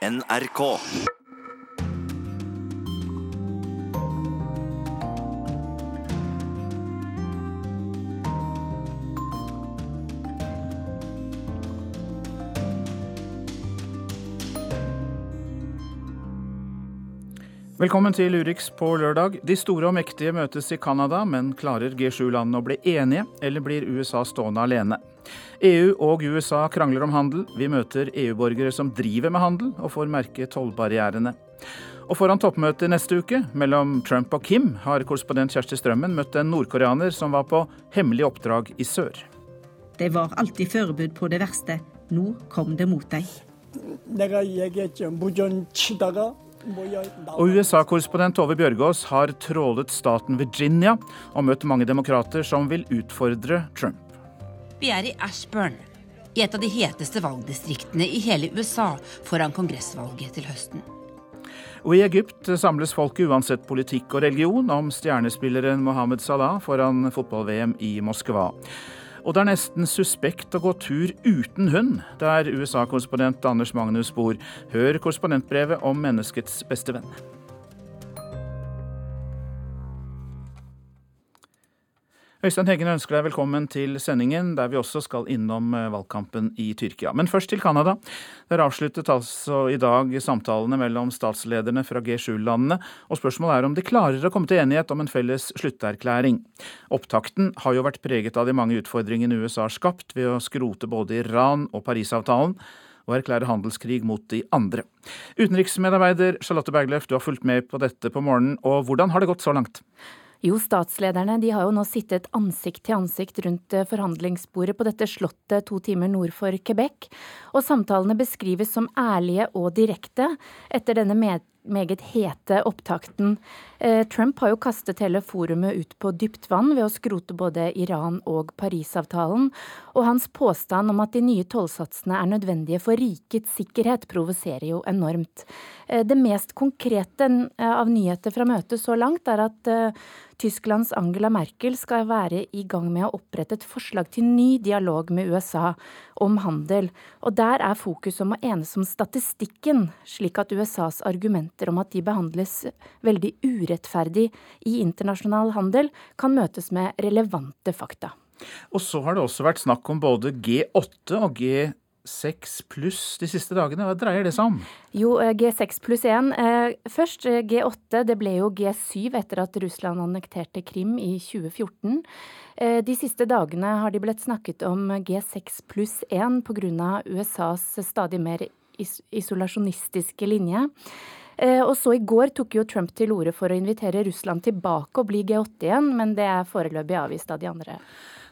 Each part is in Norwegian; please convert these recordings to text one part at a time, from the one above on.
NRK. Velkommen til Urix på lørdag. De store og mektige møtes i Canada, men klarer G7-landene å bli enige, eller blir USA stående alene? EU og USA krangler om handel. Vi møter EU-borgere som driver med handel, og får merke tollbarrierene. Og foran toppmøtet neste uke mellom Trump og Kim har korrespondent Kjersti Strømmen møtt en nordkoreaner som var på hemmelig oppdrag i sør. De var alltid forberedt på det verste. Nå kom det mot dem. Og USA-korrespondent Tove Bjørgaas har trålet staten Virginia og møtt mange demokrater som vil utfordre Trump. Vi er i Ashburn, i et av de heteste valgdistriktene i hele USA foran kongressvalget til høsten. Og I Egypt samles folket uansett politikk og religion om stjernespilleren Mohammed Salah foran fotball-VM i Moskva. Og det er nesten suspekt å gå tur uten hund, der USA-korrespondent Anders Magnus bor. Hør korrespondentbrevet om menneskets beste venn. Øystein Heggen ønsker deg velkommen til sendingen, der vi også skal innom eh, valgkampen i Tyrkia. Men først til Canada. Der avsluttet altså i dag samtalene mellom statslederne fra G7-landene, og spørsmålet er om de klarer å komme til enighet om en felles slutterklæring. Opptakten har jo vært preget av de mange utfordringene USA har skapt ved å skrote både Iran og Parisavtalen og erklære handelskrig mot de andre. Utenriksmedarbeider Charlotte Bergløf, du har fulgt med på dette på morgenen, og hvordan har det gått så langt? Jo, statslederne de har jo nå sittet ansikt til ansikt rundt eh, forhandlingsbordet på dette slottet to timer nord for Quebec, og samtalene beskrives som ærlige og direkte etter denne meget hete opptakten. Eh, Trump har jo kastet hele forumet ut på dypt vann ved å skrote både Iran og Parisavtalen, og hans påstand om at de nye tollsatsene er nødvendige for rikets sikkerhet, provoserer jo enormt. Eh, det mest konkrete av nyheter fra møtet så langt er at Tysklands Angela Merkel skal være i gang med å opprette et forslag til ny dialog med USA om handel. Og der er fokus om å enes om statistikken, slik at USAs argumenter om at de behandles veldig urettferdig i internasjonal handel, kan møtes med relevante fakta. Og så har det også vært snakk om både G8 og G7 G6 pluss de siste dagene. Hva dreier det seg om? Jo, eh, G6 pluss 1. Eh, først eh, G8. Det ble jo G7 etter at Russland annekterte Krim i 2014. De siste dagene har de blitt snakket om G6 pluss 1 pga. USAs stadig mer isolasjonistiske linje. Og så i går tok jo Trump til orde for å invitere Russland tilbake og bli G8 igjen, men det er foreløpig avvist av de andre.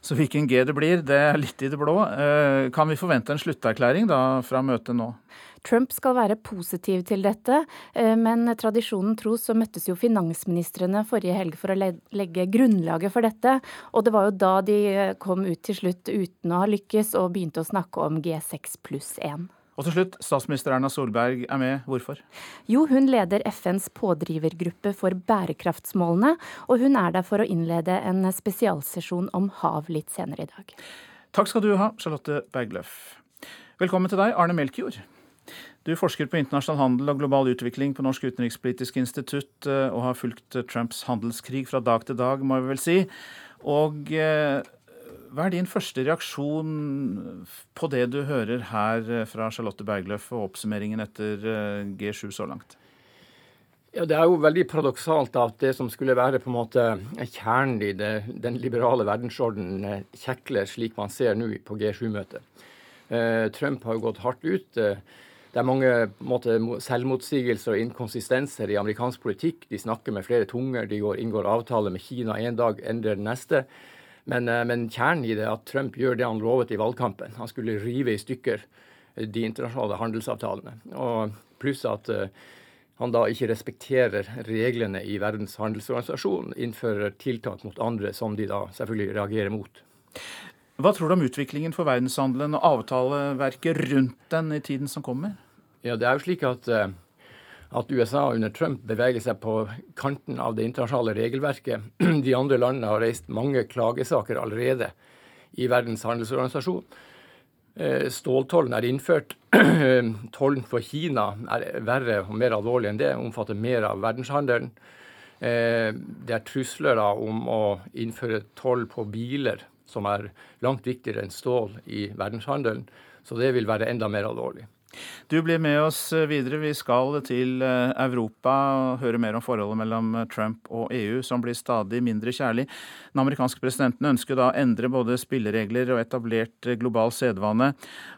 Så hvilken G det blir, det er litt i det blå. Eh, kan vi forvente en slutterklæring da fra møtet nå? Trump skal være positiv til dette, eh, men tradisjonen tro så møttes jo finansministrene forrige helg for å legge grunnlaget for dette. Og det var jo da de eh, kom ut til slutt uten å ha lykkes og begynte å snakke om G6 pluss 1. Og til slutt, statsminister Erna Solberg er med. Hvorfor? Jo, hun leder FNs pådrivergruppe for bærekraftsmålene, og hun er der for å innlede en spesialsesjon om hav litt senere i dag. Takk skal du ha, Charlotte Bergløff. Velkommen til deg, Arne Melkjord. Du forsker på internasjonal handel og global utvikling på Norsk utenrikspolitisk institutt, eh, og har fulgt Trumps handelskrig fra dag til dag, må vi vel si. Og eh, hva er din første reaksjon på det du hører her eh, fra Charlotte Bergløff og oppsummeringen etter eh, G7 så langt? Ja, Det er jo veldig paradoksalt at det som skulle være på en måte kjernen i det, den liberale verdensordenen, eh, kjekler slik man ser nå på G7-møtet. Eh, Trump har jo gått hardt ut. Det er mange måte, selvmotsigelser og inkonsistenser i amerikansk politikk. De snakker med flere tunger, de går, inngår avtaler med Kina en dag, endrer den neste. Men, eh, men, kjernen i det er at Trump gjør det han lovet i valgkampen. Han skulle rive i stykker eh, de internasjonale handelsavtalene. Og pluss at uh, han da ikke respekterer reglene i Verdens handelsorganisasjon, innfører tiltak mot andre som de da selvfølgelig reagerer mot. Hva tror du om utviklingen for verdenshandelen og avtaleverket rundt den i tiden som kommer? Ja, det er jo slik at uh, at USA under Trump beveger seg på kanten av det internasjonale regelverket. De andre landene har reist mange klagesaker allerede i Verdens handelsorganisasjon. Eh, ståltollen er innført. Tollen for Kina er verre og mer alvorlig enn det, omfatter mer av verdenshandelen. Eh, det er trusler om å innføre toll på biler, som er langt viktigere enn stål i verdenshandelen. Så det vil være enda mer alvorlig. Du blir med oss videre. Vi skal til eh, Europa og høre mer om forholdet mellom Trump og EU, som blir stadig mindre kjærlig. Den amerikanske presidenten ønsker da å endre både spilleregler og etablert global sedvane,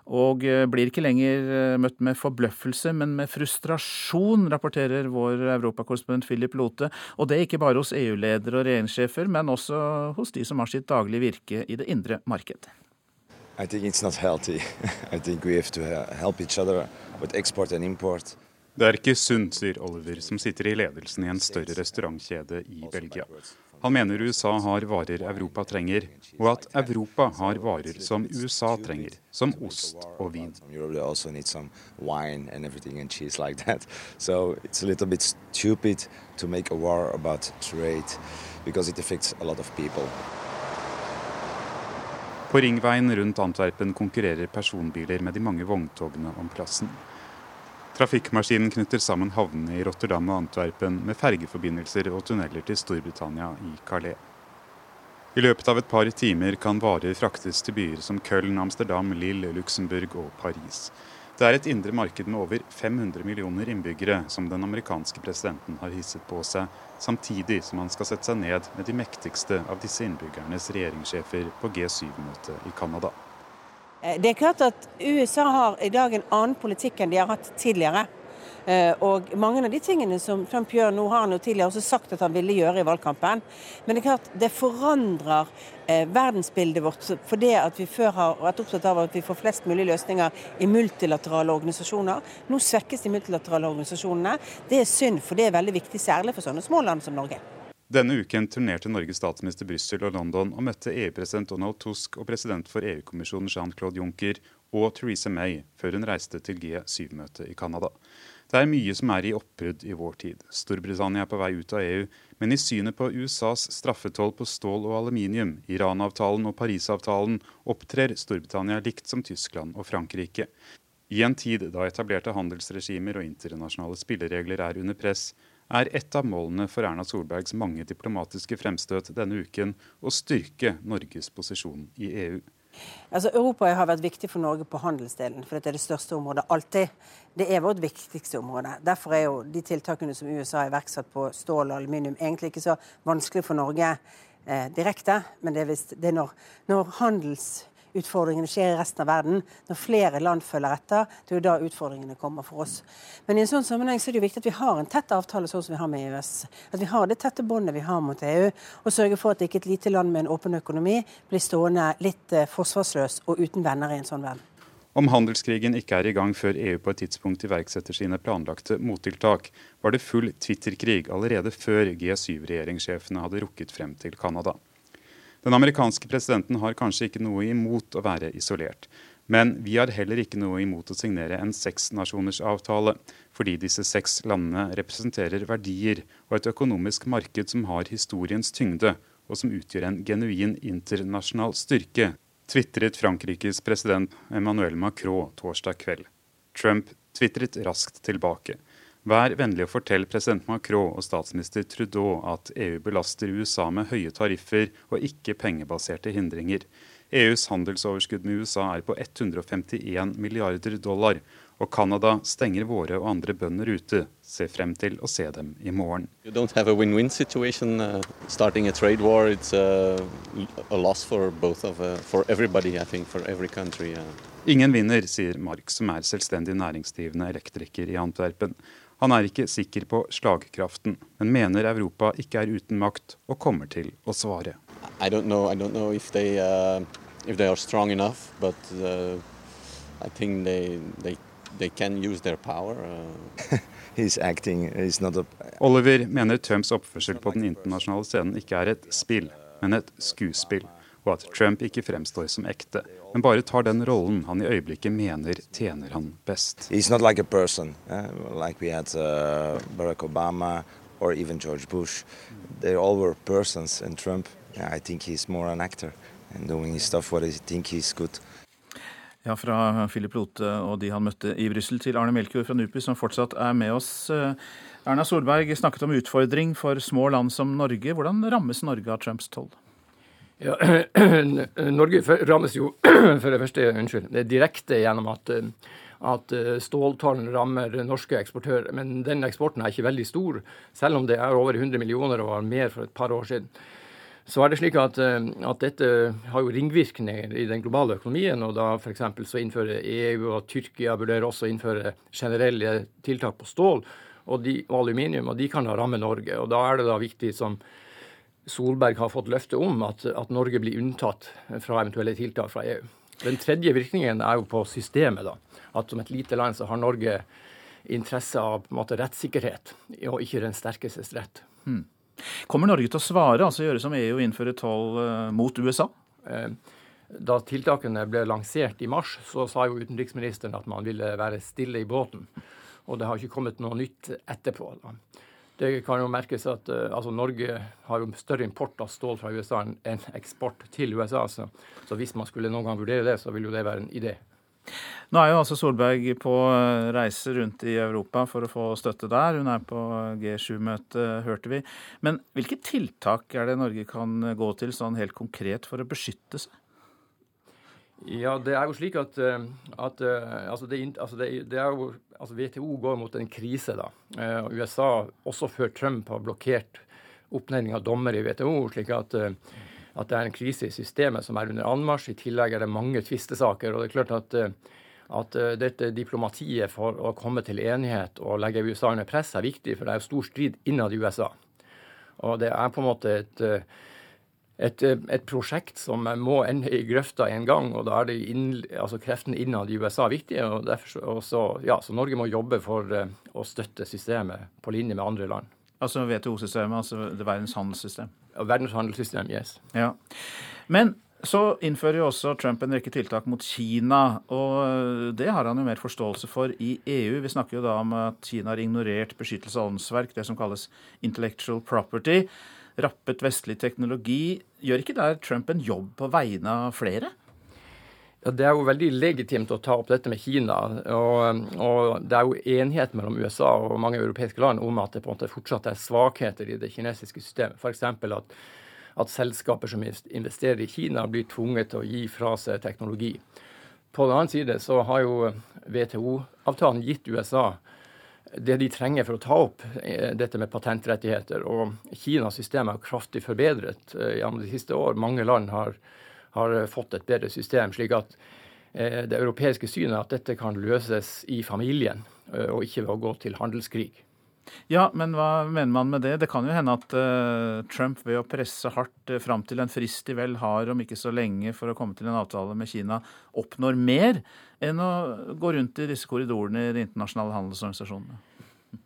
og eh, blir ikke lenger eh, møtt med forbløffelse, men med frustrasjon, rapporterer vår europakorrespondent Philip Lote. Og det ikke bare hos EU-ledere og regjeringssjefer, men også hos de som har sitt daglige virke i det indre marked. I think it's not healthy. I think we have to help each other with export and import. Det er ikke sunt, sier Oliver, som sitter i ledelsen i en større restaurantkjede i Belgia. Han mener USA har varer Europa trenger, og at Europa har varer som USA trenger, som ost og vin. So it's a little bit stupid to make a war about trade because it affects a lot of people. På ringveien rundt Antwerpen konkurrerer personbiler med de mange vogntogene om plassen. Trafikkmaskinen knytter sammen havnene i Rotterdam og Antwerpen med fergeforbindelser og tunneler til Storbritannia i Calais. I løpet av et par timer kan varer fraktes til byer som Köln, Amsterdam, Lille, Luxembourg og Paris. Det er et indre marked med over 500 millioner innbyggere som den amerikanske presidenten har hisset på seg, samtidig som han skal sette seg ned med de mektigste av disse innbyggernes regjeringssjefer på G7-møtet i Canada. Eh, det er klart at USA har i dag en annen politikk enn de har hatt tidligere. Eh, og mange av de tingene som Trump gjør nå, har han jo tidligere også sagt at han ville gjøre i valgkampen. Men det er klart, det forandrer verdensbildet vårt. For det at vi før har vært opptatt av at vi får flest mulig løsninger i multilaterale organisasjoner. Nå svekkes de multilaterale organisasjonene. Det er synd, for det er veldig viktig, særlig for sånne små land som Norge. Denne uken turnerte Norges statsminister Brussel og London og møtte EU-president Donald Tusk og president for EU-kommisjonen Jean-Claude Juncker og Theresa May før hun reiste til G7-møtet i Canada. Det er mye som er i oppbrudd i vår tid. Storbritannia er på vei ut av EU, men i synet på USAs straffetoll på stål og aluminium, Iran-avtalen og Parisavtalen, opptrer Storbritannia likt som Tyskland og Frankrike. I en tid da etablerte handelsregimer og internasjonale spilleregler er under press, er et av målene for Erna Solbergs mange diplomatiske fremstøt denne uken å styrke Norges posisjon i EU. Altså, Europa har vært viktig for Norge på handelsdelen, for dette er det største området alltid. Det er vårt viktigste område. Derfor er jo de tiltakene som USA har iverksatt på stål og aluminium, egentlig ikke så vanskelig for Norge eh, direkte. Men det er, vist, det er når, når handels utfordringene skjer i resten av verden. Når flere land følger etter, det er jo da utfordringene kommer for oss. Men i en sånn sammenheng så er det jo viktig at vi har en tett avtale sånn som vi har med EØS. At vi har det tette båndet vi har mot EU, og sørger for at ikke et lite land med en åpen økonomi blir stående litt eh, forsvarsløs og uten venner i en sånn verden. Om handelskrigen ikke er i gang før EU på et tidspunkt iverksetter sine planlagte mottiltak, var det full Twitter-krig allerede før G7-regjeringssjefene hadde rukket frem til Canada. Den amerikanske presidenten har kanskje ikke noe imot å være isolert. Men vi har heller ikke noe imot å signere en seksnasjonersavtale, fordi disse seks landene representerer verdier og et økonomisk marked som har historiens tyngde, og som utgjør en genuin internasjonal styrke, tvitret Frankrikes president Emmanuel Macron torsdag kveld. Trump tvitret raskt tilbake. Vær vennlig å fortelle president Macron og statsminister Trudeau at EU belaster USA med høye tariffer og ikke pengebaserte hindringer. EUs handelsoverskudd med USA er på 151 milliarder dollar, og Canada stenger våre og andre bønder ute. Se frem til å se dem i morgen. You don't have a win-win situation. Uh, starting a trade war, it's uh, a loss for both of, uh, for everybody, I think, for every country. Uh. Ingen vinner, sier Mark, som er selvstendig næringsdrivende elektriker i Antwerpen. Han er ikke sikker på slagkraften, men mener Europa ikke er uten makt og kommer til å svare. I don't know, I don't know if they, uh, if they are strong enough, but uh, I think they, they, they can use their power. Uh. acting, a... Oliver mener Trumps oppførsel på den internasjonale scenen ikke er et spill, men et skuespill, og at Trump ikke fremstår som ekte men bare tar den rollen han i øyeblikket mener tjener han best. He's not like a person, uh, like we had uh, Barack Obama or even George Bush. They all were persons, and Trump, yeah, I think he's more an actor and doing his stuff what I think he's good. Ja, fra Philip Lote og de han møtte i Brussel, til Arne Melkjord fra NUPI, som fortsatt er med oss. Eh, Erna Solberg snakket om utfordring for små land som Norge. Hvordan rammes Norge av Trumps toll? Ja, Norge rammes jo for det første unnskyld, det er direkte gjennom at, at ståltollen rammer norske eksportører. Men den eksporten er ikke veldig stor, selv om det er over 100 millioner og var mer for et par år siden. Så er det slik at, eh, at, dette har jo ringvirkninger i den globale økonomien. og da F.eks. så innfører EU og Tyrkia vurderer også innføre generelle tiltak på stål og, de, og, aluminium, og de kan da ramme Norge. og Da er det da viktig, som Solberg har fått løfte om, at, at Norge blir unntatt fra eventuelle tiltak fra EU. Den tredje virkningen er jo på systemet. da, At som et lite land så har Norge interesse av på en måte rettssikkerhet, og ikke den sterkestes rett. Hmm. Kommer Norge til å svare, altså gjøre som EU og innføre toll eh, mot USA? Eh, da tiltakene ble lansert i mars, så sa jo utenriksministeren at man ville være stille i båten. Og det har ikke kommet noe nytt etterpå. Da. Det kan jo merkes at uh, altså Norge har jo større import av stål fra USA enn eksport til USA. Så, så hvis man skulle noen gang vurdere det, så vil jo det være en idé. Nå er jo altså Solberg på eh, reise rundt i Europa for å få støtte der. Hun er på G7-møte, hørte vi. Men hvilke tiltak er det Norge kan gå til sånn helt konkret for å beskytte seg? Ja, det er jo slik at, eh, at eh, altså det, altså det, det, er jo, altså WTO går mot en krise. da. USA, også før Trump, har blokkert oppnevning av dommer i WTO. slik at at det er en krise i systemet som er under anmarsj. I tillegg er det mange tvistesaker. og det er klart at, eh, at eh, dette diplomatiet for å komme til enighet og legge USA under press er viktig, for det er jo stor strid innad i USA. Og det er på en måte et, eh, et, et prosjekt som må ende i grøfta en gang, og da er det inn, altså kreftene innad i USA viktige. og, derfor, og så, ja, så Norge må jobbe for å støtte systemet på linje med andre land. Altså WTO-systemet, altså det verdens handelssystem? Verdens handelssystem, yes. Ja. Men så innfører jo også Trump en rekke tiltak mot Kina, og det har han jo mer forståelse for i EU. Vi snakker jo da om at Kina har ignorert beskyttelse av åndsverk, det som kalles intellectual property. Rappet vestlig teknologi. Gjør ikke der Trump en jobb på vegne av flere? Ja, Det er jo veldig legitimt å ta opp dette med Kina. Og, og, Det er jo enighet mellom USA og mange europeiske land om at det på en måte fortsatt er svakheter i det kinesiske systemet. F.eks. At, at selskaper som investerer i Kina, blir tvunget til å gi fra seg teknologi. På den annen side så har jo WTO-avtalen gitt USA det de trenger for å ta opp eh, dette med patentrettigheter. Og Kinas system er kraftig forbedret eh, gjennom de siste år. Mange land har har fått et bedre system. slik at eh, det europeiske synet er at dette kan løses i familien, og ikke ved å gå til handelskrig. Ja, men hva mener man med det? Det kan jo hende at uh, Trump ved å presse hardt uh, fram til en frist de vel har om ikke så lenge for å komme til en avtale med Kina, oppnår mer enn å gå rundt i disse korridorene i de internasjonale handelsorganisasjonene?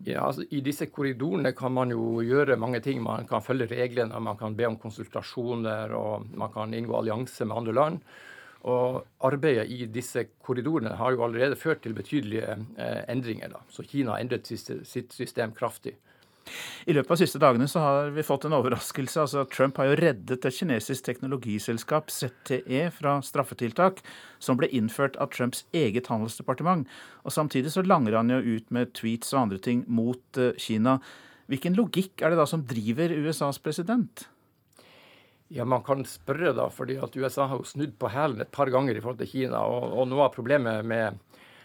Ja, altså I disse korridorene kan man jo gjøre mange ting. Man kan følge reglene, man kan be om konsultasjoner, og man kan inngå allianse med andre land. Og Arbeidet i disse korridorene har jo allerede ført til betydelige eh, endringer. Da. Så Kina har endret sitt system kraftig. I løpet av de siste dagene så har vi fått en overraskelse. altså Trump har jo reddet et kinesisk teknologiselskap, ZTE, fra straffetiltak som ble innført av Trumps eget handelsdepartement. Og Samtidig så langer han jo ut med tweets og andre ting mot eh, Kina. Hvilken logikk er det da som driver USAs president? Ja, Man kan spørre, da, fordi at USA har jo snudd på hælen et par ganger i forhold til Kina. Og, og noe av problemet med,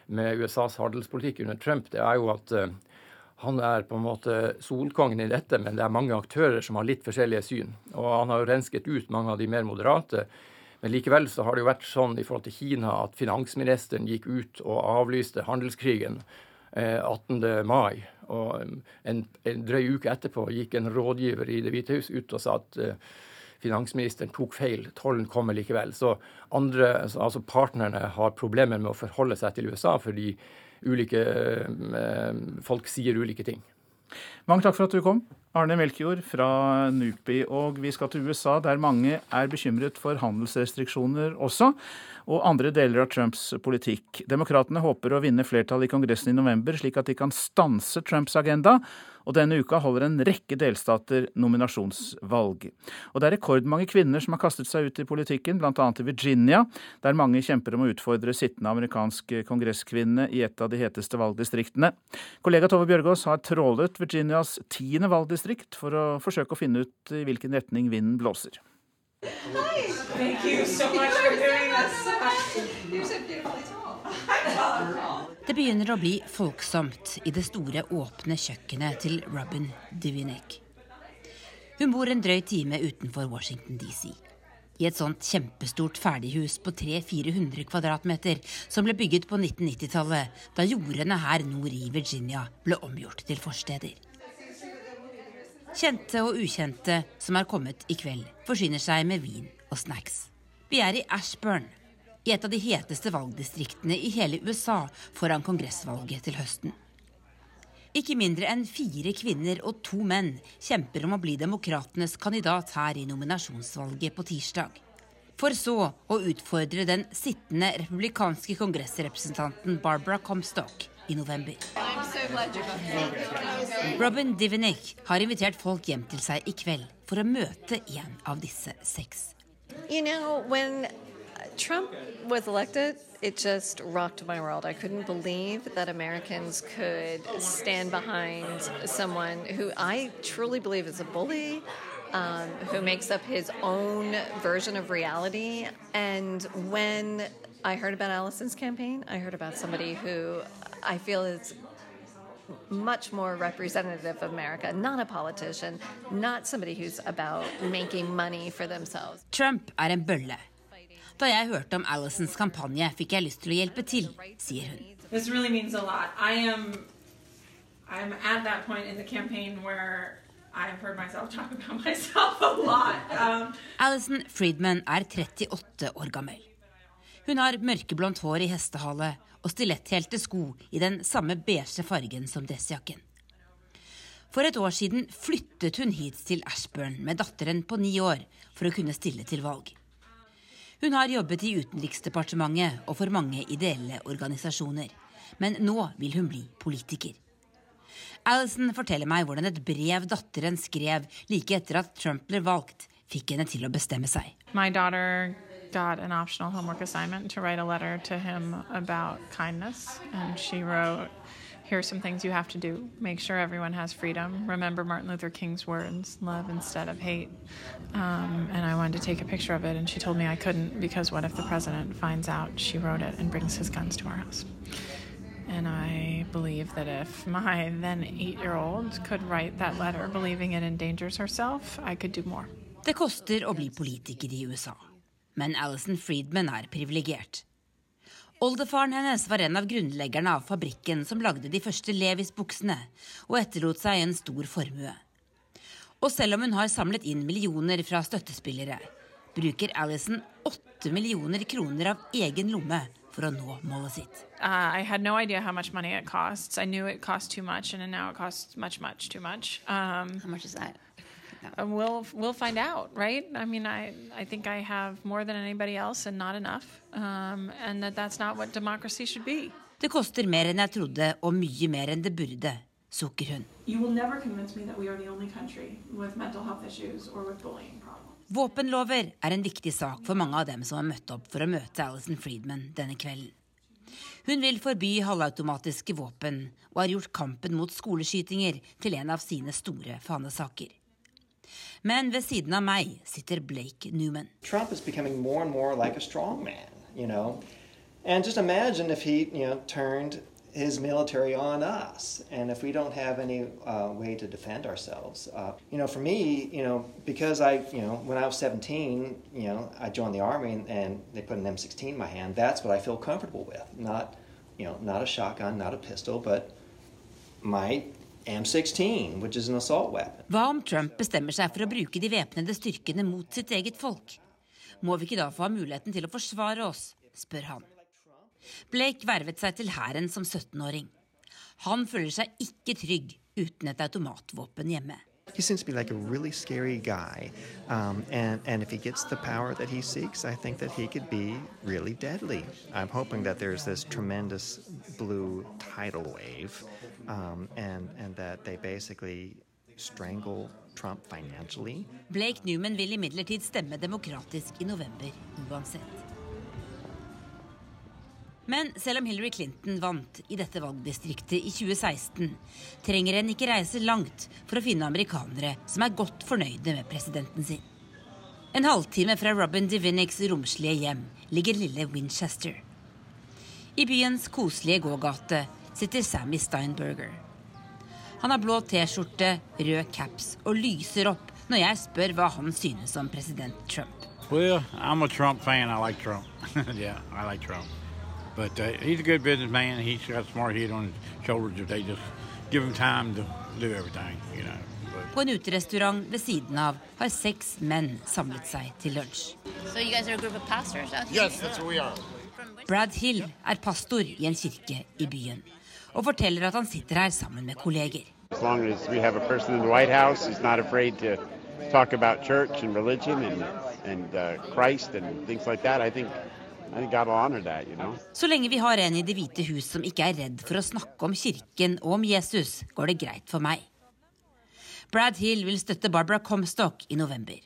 med USAs handelspolitikk under Trump det er jo at uh, han er på en måte solkongen i dette, men det er mange aktører som har litt forskjellige syn. Og han har jo rensket ut mange av de mer moderate. Men likevel så har det jo vært sånn i forhold til Kina at finansministeren gikk ut og avlyste handelskrigen eh, 18. mai. Og en, en, drøy uke etterpå gikk en rådgiver i Det hvite hus ut og sa at eh, finansministeren tok feil, tollen kommer likevel. Så andre, altså partnerne har problemer med å forholde seg til USA fordi ulike eh, folk sier ulike ting. Mange takk for at du kom. Arne Melkjord fra NUPI, og vi skal til USA, der mange er bekymret for handelsrestriksjoner også, og andre deler av Trumps politikk. Demokratene håper å vinne flertall i Kongressen i november, slik at de kan stanse Trumps agenda, og denne uka holder en rekke delstater nominasjonsvalg. Og det er rekordmange kvinner som har kastet seg ut i politikken, bl.a. i Virginia, der mange kjemper om å utfordre sittende amerikansk kongresskvinne i et av de heteste valgdistriktene. Kollega Tove Bjørgaas har trålet Virginias tiende valgdistrikt for å forsøke å finne ut i hvilken retning vinden blåser. Det begynner å bli folksomt i det store, åpne kjøkkenet til Robin Divinek. Hun bor en drøy time utenfor Washington DC. I et sånt kjempestort ferdighus på 300-400 kvadratmeter som ble bygget på 1990-tallet, da jordene her nord i Virginia ble omgjort til forsteder. Kjente og ukjente som er kommet i kveld, forsyner seg med vin og snacks. Vi er i Ashburn, i et av de heteste valgdistriktene i hele USA foran kongressvalget til høsten. Ikke mindre enn fire kvinner og to menn kjemper om å bli demokratenes kandidat her i nominasjonsvalget på tirsdag. For så å utfordre den sittende republikanske kongressrepresentanten Barbara Comstock i november. Robin Divinick har invitert folk hjem til seg i kveld for å møte en av disse seks. You know, Trump was elected, it just rocked my world. I couldn't believe that Americans could stand behind someone who I truly believe is a bully, um, who makes up his own version of reality. And when I heard about Allison's campaign, I heard about somebody who I feel is much more representative of America, not a politician, not somebody who's about making money for themselves. Trump er en bølle. Da jeg hørte om Alisons kampanje, fikk jeg lyst til å hjelpe til, sier hun. Really means a. I am I'm at that point in the campaign where I've heard myself talk about myself a lot. Um, Alison Friedman er 38 år gammel. Hun har mørkeblondt hår i hestehale og stiletthælte sko i den samme beige fargen som dressjakken. For et år siden flyttet hun hit til Ashburn med datteren på ni år for å kunne stille til valg. Hun har jobbet i Utenriksdepartementet og for mange ideelle organisasjoner. Men nå vil hun bli politiker. Alison forteller meg hvordan et brev datteren skrev like etter at Trump ble valgt, fikk henne til å bestemme seg. my daughter got an optional homework assignment to write a letter to him about kindness, and she wrote, Here's some things you have to do. Make sure everyone has freedom. Remember Martin Luther King's words love instead of hate. Um, and I wanted to take a picture of it, and she told me I couldn't because what if the president finds out she wrote it and brings his guns to our house? And I believe that if my then eight year old could write that letter believing it endangers herself, I could do more. Det koster å bli politiker i USA. Men Alison Friedman er privilegert. Oldefaren hennes var en av grunnleggerne av fabrikken som lagde de første Levis-buksene, og etterlot seg en stor formue. Og selv om hun har samlet inn millioner fra støttespillere, bruker Alison åtte millioner kroner av egen lomme for å nå målet sitt. Uh, I had no idea how much money it costs. I knew it cost too much, and now it costs much, much too much. Um, how much is that? Uh, we'll we'll find out, right? I mean, I I think I have more than anybody else, and not enough, um, and that that's not what democracy should be. Det koster mer enn jeg trodde, og mye mer enn det burde, sukker hun. You will never convince me that we are the only country with mental health issues or with bullying problems. Våpenlover er en viktig sak for mange av dem som har møtt opp for å møte Alison Friedman denne kvelden. Hun vil forby halvautomatiske våpen, og har gjort kampen mot skoleskytinger til en av sine store fanesaker. Men ved siden av meg sitter Blake Newman. Trump is becoming more and more like a strongman, you know. And just imagine if he, you know, turned his military on us, and if we don't have any uh, way to defend ourselves. Uh, you know, for me, you know, because I, you know, when I was 17, you know, I joined the army, and, and they put an M16 in my hand. That's what I feel comfortable with. Not, you know, not a shotgun, not a pistol, but my M16, which is an assault weapon. Hva om Trump bestemmer seg for å bruke de væpnede styrkene mot sitt eget folk? Må vi ikke da få ha muligheten til å forsvare oss, spør han. Blake vervet seg til hæren som 17-åring. Han føler seg ikke trygg uten et automatvåpen hjemme. he seems to be like a really scary guy. Um, and, and if he gets the power that he seeks, I think that he could be really deadly. I'm hoping that there's this tremendous blue tidal wave um, and, and that they basically strangle Trump financially. Blake Newman vil imidlertid stemme demokratisk i november uansett. Men selv om Hillary Clinton vant i dette valgdistriktet i 2016, trenger en ikke reise langt for å finne amerikanere som er godt fornøyde med presidenten sin. En halvtime fra Robin Divinics romslige hjem ligger lille Winchester. I byens koselige gågate sitter Sammy Steinberger. Han har blå T-skjorte, rød caps og lyser opp når jeg spør hva han synes om president Trump. Well, I'm a Trump fan. I like Trump. yeah, I like Trump. But uh, he's a good businessman. He's got smart head on his shoulders if they just give him time to do everything, you know. But På en uterestaurant ved siden av har seks menn samlet seg til lunsj. So you guys are a group of pastors out here? yes, that's what we are. Brad Hill er pastor i en kirke i byen og forteller at han sitter her sammen med kolleger. As as House and religion and, and uh, like that, I think, I think that, you know. Så lenge vi har en i Det hvite hus som ikke er redd for å snakke om kirken og om Jesus, går det greit for meg. Brad Hill vil støtte Barbara Comstock i november.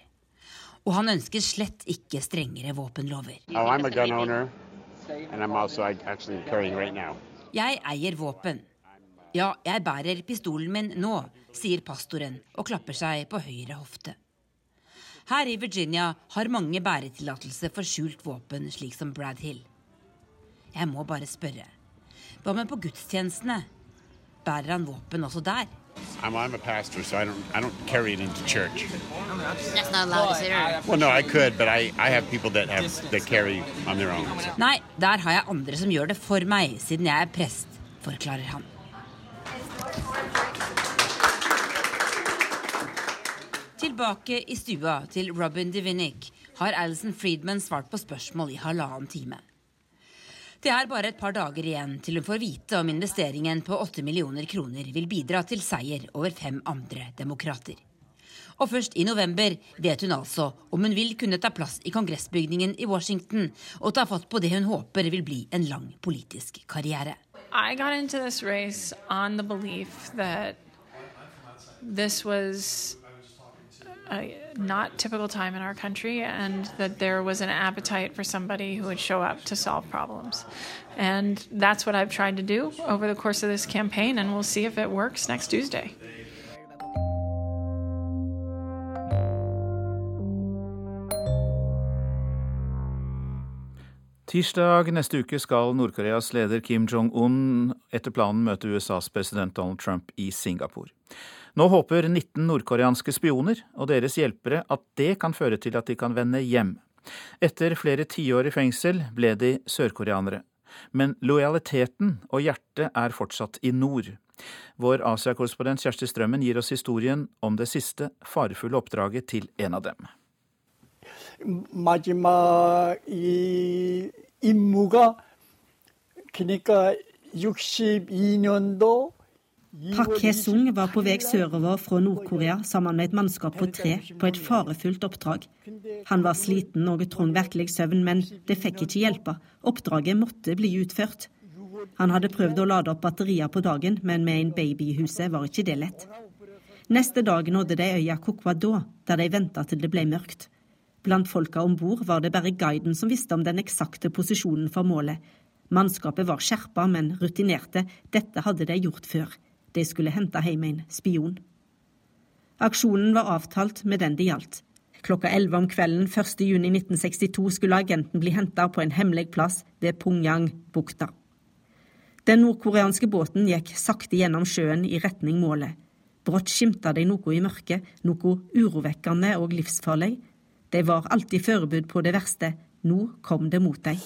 Og han ønsker slett ikke strengere våpenlover. Oh, I'm a gun owner, and I'm also actually carrying right now. Jeg eier våpen. Ja, jeg bærer pistolen min nå, sier pastoren og klapper seg på høyre hofte. Her i Virginia har mange bæretillatelse for skjult våpen, slik som Brad Hill. Jeg må bare spørre. Hva med på gudstjenestene? Bærer han våpen også der? I'm, I'm a pastor, so I don't, I don't carry it into church. That's not allowed, is it? Well, no, I could, but I, I have people that have that carry on their own. Nei, der har jeg andre som gjør det for meg, siden jeg er prest, forklarer han. Tilbake i stua til Robin Divinic har Alison Friedman svart på spørsmål i halvannen time. Det er bare et par dager igjen til hun får vite om investeringen på 8 millioner kroner vil bidra til seier over fem andre demokrater. Og først i november vet hun altså om hun vil kunne ta plass i kongressbygningen i Washington og ta fatt på det hun håper vil bli en lang politisk karriere. I got into this race on the belief that this was a not typical time in our country and that there was an appetite for somebody who would show up to solve problems. And that's what I've tried to do over the course of this campaign, and we'll see if it works next Tuesday. Tirsdag neste uke skal Nord-Koreas leder Kim Jong-un etter planen møte USAs president Donald Trump i Singapore. Nå håper 19 nordkoreanske spioner og deres hjelpere at det kan føre til at de kan vende hjem. Etter flere tiår i fengsel ble de sørkoreanere. Men lojaliteten og hjertet er fortsatt i nord. Vår Asia-korrespondent Kjersti Strømmen gir oss historien om det siste farefulle oppdraget til en av dem. 마지막 이 임무가 그러니까 62년도 Park Hye-sung var på vei sørover fra Nord-Korea sammen med et mannskap på tre på et farefullt oppdrag. Han var sliten og trong virkelig søvn, men det fikk ikke hjelpe. Oppdraget måtte bli utført. Han hadde prøvd å lade opp batterier på dagen, men med en baby i huset var ikke det lett. Neste dag nådde de øya Kokwa-do, der de venta til det ble mørkt. Blant folka om bord var det bare guiden som visste om den eksakte posisjonen for målet. Mannskapet var skjerpa, men rutinerte. Dette hadde de gjort før. De skulle hente hjem en spion. Aksjonen var avtalt med den det gjaldt. Klokka 11 om kvelden 1.6.1962 skulle agenten bli henta på en hemmelig plass ved Pungyang-bukta. Den nordkoreanske båten gikk sakte gjennom sjøen i retning målet. Brått skimta de noe i mørket, noe urovekkende og livsfarlig. De var alltid forberedt på det verste. Nå kom det mot dem.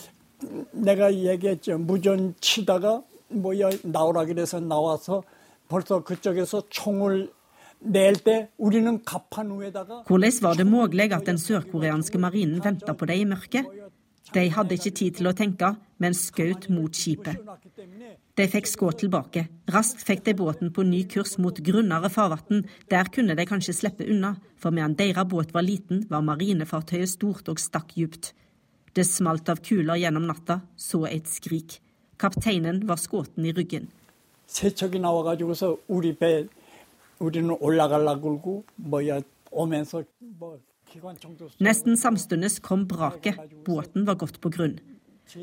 내가 얘기했죠. 무전 치다가 뭐 여- 나오라 그래서 나와서 벌써 그쪽에서 총을 낼 때 우리는 갑판 위에다가 Hvordan var det mulig at den sørkoreanske marinen venta på dem i mørket? De hadde ikke tid til å tenke, men skjøt mot skipet. De fikk skudd tilbake. Raskt fikk de båten på ny kurs mot grunnere farvann. Der kunne de kanskje slippe unna, for medan deres båt var liten, var marinefartøyet stort og stakk djupt. Det smalt av kuler gjennom natta, så et skrik. Kapteinen var skutt i ryggen. Nesten samtidig kom braket. Båten var gått på grunn.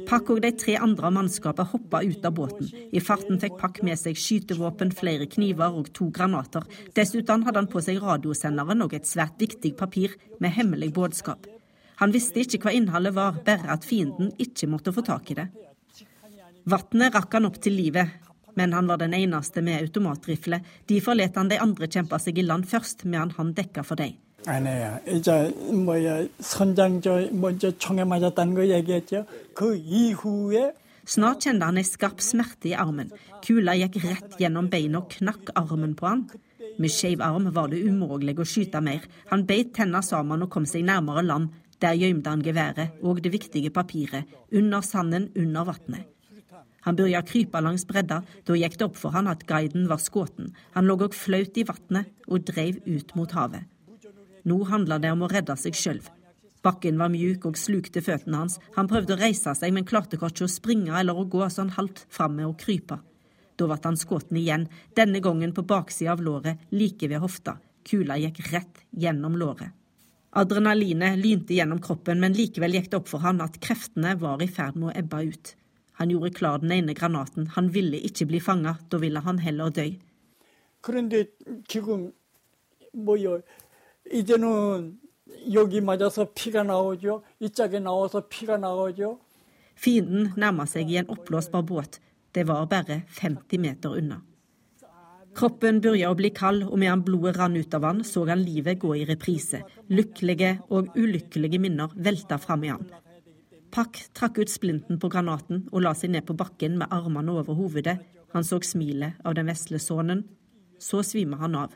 Pakk og de tre andre av mannskapet hoppa ut av båten. I farten fikk Pakk med seg skytevåpen, flere kniver og to granater. Dessuten hadde han på seg radiosenderen og et svært viktig papir med hemmelig budskap. Han visste ikke hva innholdet var, bare at fienden ikke måtte få tak i det. Vannet rakk han opp til livet, men han var den eneste med automatrifle. Derfor let han de andre kjempe seg i land først, medan han dekka for dem. 아니에요. 이제 뭐야 선장 저 먼저 총에 맞았다는 거 얘기했죠. 그 이후에 Snart kjente han ei skarp smerte i armen. Kula gikk rett gjennom beina og knakk armen på han. Med skeiv arm var det umulig å skyte mer. Han beit tenna sammen og kom seg nærmere land. Der gjemte han geværet og det viktige papiret, under sanden, under vannet. Han begynte å krype langs bredda, da gikk det opp for han at guiden var skutt. Han lå og flaut i vannet og dreiv ut mot havet. Nå handla det om å redde seg sjøl. Bakken var mjuk og slukte føttene hans. Han prøvde å reise seg, men klarte ikke å springe eller å gå, så han halvt fram med å krype. Da ble han skutt igjen, denne gangen på baksida av låret, like ved hofta. Kula gikk rett gjennom låret. Adrenalinet lynte gjennom kroppen, men likevel gikk det opp for han at kreftene var i ferd med å ebbe ut. Han gjorde klar den ene granaten. Han ville ikke bli fanga, da ville han heller dø. 그런데 지금 뭐요 이제는 여기 맞아서 피가 나오죠. 이 짝에 나와서 피가 나오죠. Fienden nærma seg i en oppblåsbar båt. Det var bare 50 meter unna. Kroppen begynte å bli kald, og medan blodet rant ut av han, så han livet gå i reprise. Lykkelige og ulykkelige minner velta fram i han. Pakk trakk ut splinten på granaten og la seg ned på bakken med armene over hovedet. Han så smilet av den vesle sønnen. Så svima han av.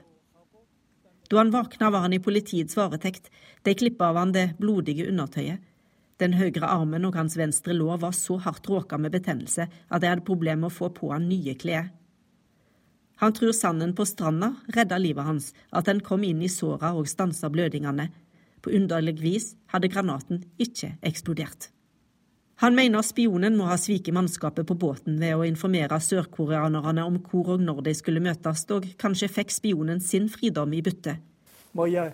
Da han våkna, var han i politiets varetekt. De klippa av han det blodige undertøyet. Den høyre armen og hans venstre lår var så hardt råka med betennelse at de hadde problemer med å få på han nye klær. Han tror sanden på stranda redda livet hans, at den kom inn i såra og stansa blødingene. På underlig vis hadde granaten ikke eksplodert. Han mener spionen må ha sviket mannskapet på båten ved å informere sørkoreanerne om hvor og når de skulle møtes, og kanskje fikk spionen sin fridom i bytte. 뭐야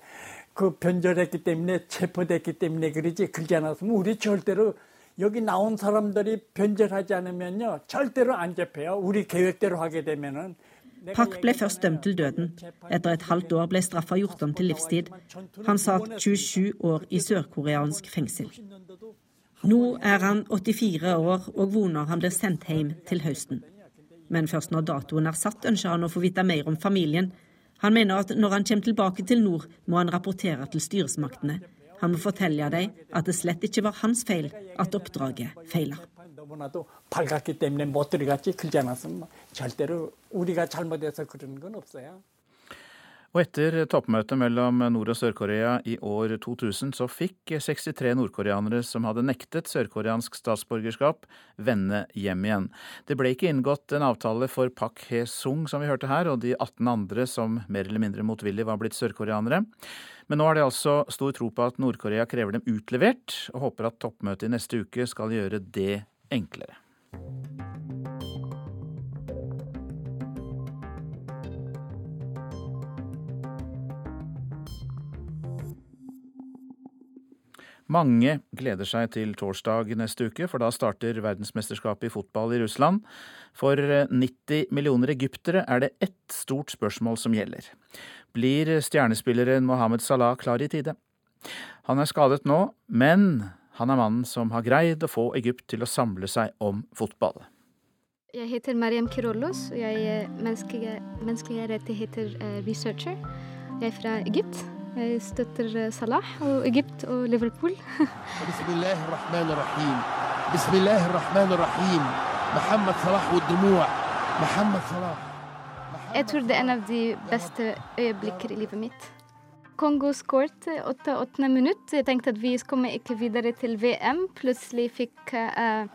그 변절했기 때문에 체포됐기 때문에 그러지 그러지 않았으면 우리 절대로 여기 나온 사람들이 변절하지 않으면요 절대로 안 잡혀요. 우리 계획대로 하게 되면은 Park ble først dømt til døden. Etter et halvt år ble straffa gjort om til livstid. Han satt 27 år i sørkoreansk fengsel. Nå er han 84 år og voner han blir sendt hjem til høsten. Men først når datoen er satt, ønsker han å få vite mer om familien. Han mener at når han kommer tilbake til nord, må han rapportere til styresmaktene. Han må fortelle dem at det slett ikke var hans feil at oppdraget feiler. Og etter toppmøtet mellom Nord- og Sør-Korea i år 2000, så fikk 63 nordkoreanere som hadde nektet sørkoreansk statsborgerskap, vende hjem igjen. Det ble ikke inngått en avtale for Pak He-sung, som vi hørte her, og de 18 andre som mer eller mindre motvillig var blitt sørkoreanere. Men nå er det altså stor tro på at Nord-Korea krever dem utlevert, og håper at toppmøtet i neste uke skal gjøre det enklere. Mange gleder seg til torsdag neste uke, for da starter verdensmesterskapet i fotball i Russland. For 90 millioner egyptere er det ett stort spørsmål som gjelder. Blir stjernespilleren Mohammed Salah klar i tide? Han er skadet nå, men han er mannen som har greid å få Egypt til å samle seg om fotball. Jeg heter Mariam Kirollos, og jeg er menneskelige rettigheter-researcher. Jeg er fra Egypt. استتر صلاح وايجيبت وليفربول بسم الله الرحمن الرحيم. بسم الله الرحمن الرحيم. محمد صلاح والدموع. محمد صلاح. اتور دي أن اوف دي بيست ايبليك اي ليفر كونغو سكورت اوت مينوت تانكت تنكت فيس كوم ايك فيدر تي ال في ام بلس لي فيك في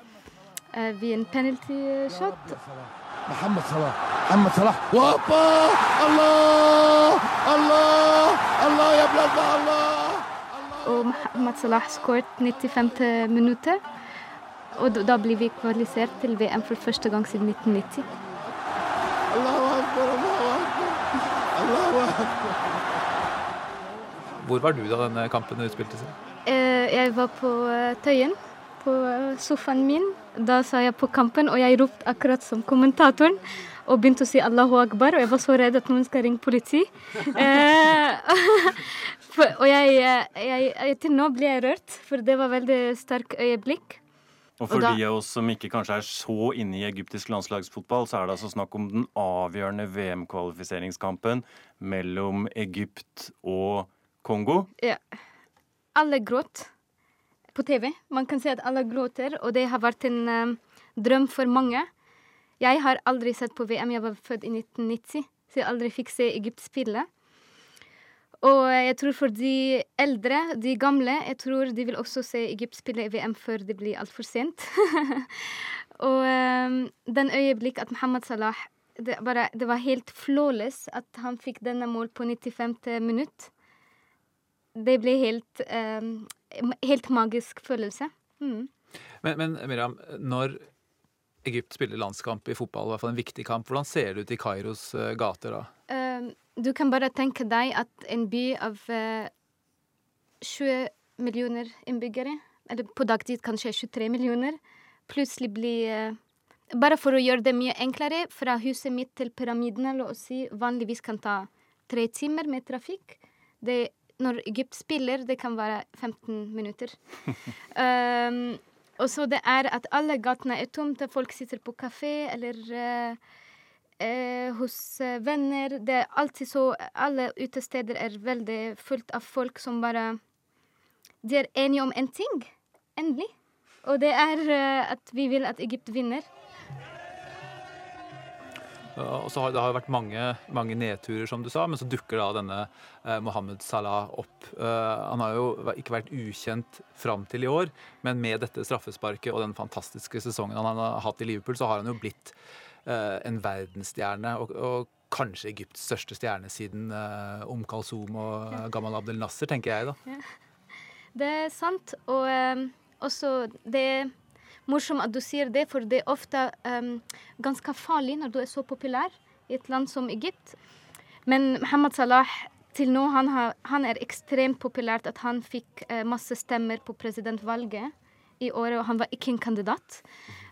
ان بينالتي شوت محمد صلاح محمد صلاح وهوبا الله الله الله يا بلادنا الله Og Mohammed Salah skåret 95. minuttet. Og da blir vi kvalifisert til VM for første gang siden 1990. الله اكبر الله اكبر الله اكبر Hvor var du da denne kampen utspilte seg? Eh, Jeg var på eh, Tøyen, på eh, sofaen min. da sa jeg på kampen, og jeg ropte akkurat som kommentatoren. Og begynte å si Allahu akbar, og jeg var så redd at noen skal ringe politi. Eh, og jeg, eh, jeg, jeg, til nå blir jeg rørt, for det var veldig sterk øyeblikk. Og for da- de av oss som ikke kanskje er så inne i egyptisk landslagsfotball, så er det altså snakk om den avgjørende VM-kvalifiseringskampen mellom Egypt og Kongo. Ja. Alle gråt på TV. Man kan si at alle gråter, og det har vært en um, drøm for mange. Jeg har aldri sett på VM. Jeg var født i 1990, så jeg aldri fikk se Egypt spille. Og jeg tror for de eldre, de gamle, jeg tror de vil også se Egypt spille i VM før det blir altfor sent. og um, den øyeblikk at Mohammed Salah det, bare, det var helt flawless at han fikk denne mål på 95. minutt. Det ble helt, um, helt magisk følelse. Mm. Men, men Miriam, når Egypt spiller landskamp i fotball, i hvert fall en viktig kamp, hvordan ser det ut i Kairos eh, gater da? Um, du kan bare tenke deg at en by av eh, 20 millioner innbyggere, eller på dagtid kanskje 23 millioner, plutselig blir eh, Bare for å gjøre det mye enklere, fra huset mitt til pyramidene, la oss si, vanligvis kan ta tre timer med trafikk. Det, når Egypt spiller, det kan være 15 minutter. um, og så det er at alle gatene er tomte, folk sitter på kafé eller uh, uh, hos eh, venner. Det er alltid så Alle utesteder er veldig fullt av folk som bare De er enige om en ting. Endelig. Og det er uh, at vi vil at Egypt vinner. Og så har Det har vært mange, mange nedturer, som du sa, men så dukker da denne eh, Mohammed Salah opp. Eh, han har jo ikke vært ukjent fram til i år, men med dette straffesparket og den fantastiske sesongen han har hatt i Liverpool, så har han jo blitt eh, en verdensstjerne. Og, og kanskje Egypts største stjerne siden eh, Om Kalsum og ja. Gamal Abdel Nasser, tenker jeg da. Ja. Det er sant. Og eh, også det morsomt at du sier det, for det er ofte um, ganske farlig når du er så populær i et land som Egypt. Men Mohammed Salah til nå han, har, han er ekstremt populært at han fikk uh, masse stemmer på presidentvalget i året, og han var ikke en kandidat.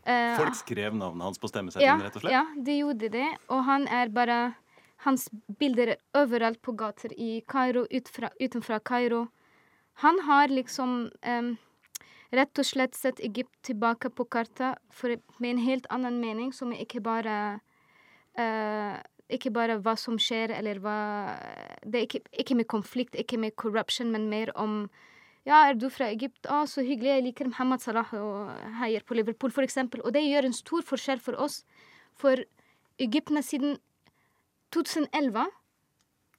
Uh, Folk skrev navnet hans på stemmeseddelen, ja, rett og slett? Ja, de gjorde det. Og han er bare Hans bilder er overalt på gater i Kairo, utfra, utenfra Kairo. Han har liksom um, rett og slett sette Egypt tilbake på kartet for, med en helt annen mening, som ikke bare uh, ikke bare hva som skjer, eller hva Det er ikke, ikke med konflikt, ikke med corruption, men mer om ja, er du fra Egypt? Å, så hyggelig. Jeg liker Mohammed Salah og heier på Liverpool, eksempel. Og det gjør en stor forskjell for oss. For Egyptene siden 2011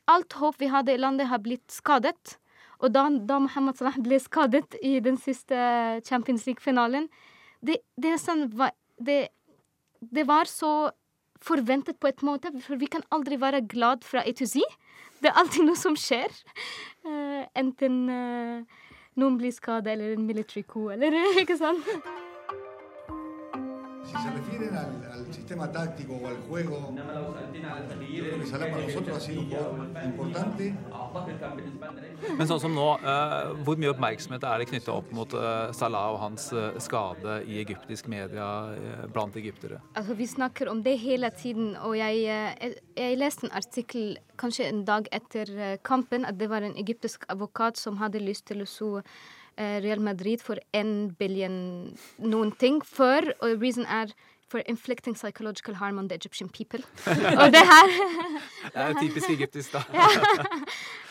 Alt håp vi hadde i landet, har blitt skadet. Og da, da Mohammed Salah ble skadet i den siste Champions League-finalen det, det, sånn, det, det, var så forventet på et måte, for vi kan aldri være glad fra A to Z. Det er alltid noe som skjer. Uh, enten uh, noen blir skadet, eller en military coup, eller ikke sant? Si se refieren al, al, sistema táctico o al juego, creo que Salah para nosotros ha sido un jugador importante. Men sånn som nå, eh, hvor mye oppmerksomhet er det knytta opp mot eh, Salah og hans eh, skade i egyptisk media eh, blant egyptere? Altså, vi snakker om det hele tiden, og jeg, jeg, jeg leste en artikkel kanskje en dag etter kampen at det var en egyptisk advokat som hadde lyst til å så Real Madrid for en billion noen ting før, og reason er for inflicting psychological harm on the Egyptian people. og det her Det er typisk egyptisk, da. ja.